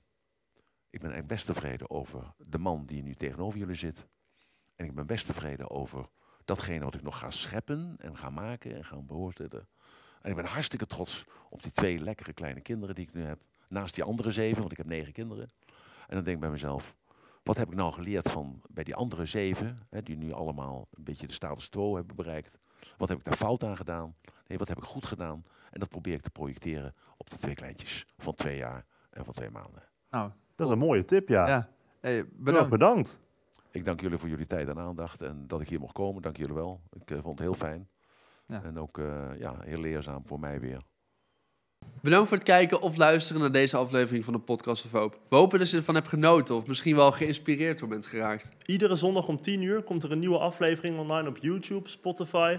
Ik ben best tevreden over de man die nu tegenover jullie zit. En ik ben best tevreden over datgene wat ik nog ga scheppen en ga maken en gaan beoordelen. En ik ben hartstikke trots op die twee lekkere kleine kinderen die ik nu heb. Naast die andere zeven, want ik heb negen kinderen. En dan denk ik bij mezelf, wat heb ik nou geleerd van bij die andere zeven, hè, die nu allemaal een beetje de status quo hebben bereikt. Wat heb ik daar fout aan gedaan? Nee, wat heb ik goed gedaan? En dat probeer ik te projecteren op de twee kleintjes van twee jaar van twee maanden. Nou, Dat is een mooie tip, ja. ja. Hey, bedankt. bedankt. Ik dank jullie voor jullie tijd en aandacht en dat ik hier mocht komen. Dank jullie wel. Ik eh, vond het heel fijn. Ja. En ook eh, ja, heel leerzaam voor mij weer. Bedankt voor het kijken of luisteren naar deze aflevering van de Podcast of Hoop. We hopen dat je ervan hebt genoten of misschien wel geïnspireerd door bent geraakt. Iedere zondag om 10 uur komt er een nieuwe aflevering online op YouTube, Spotify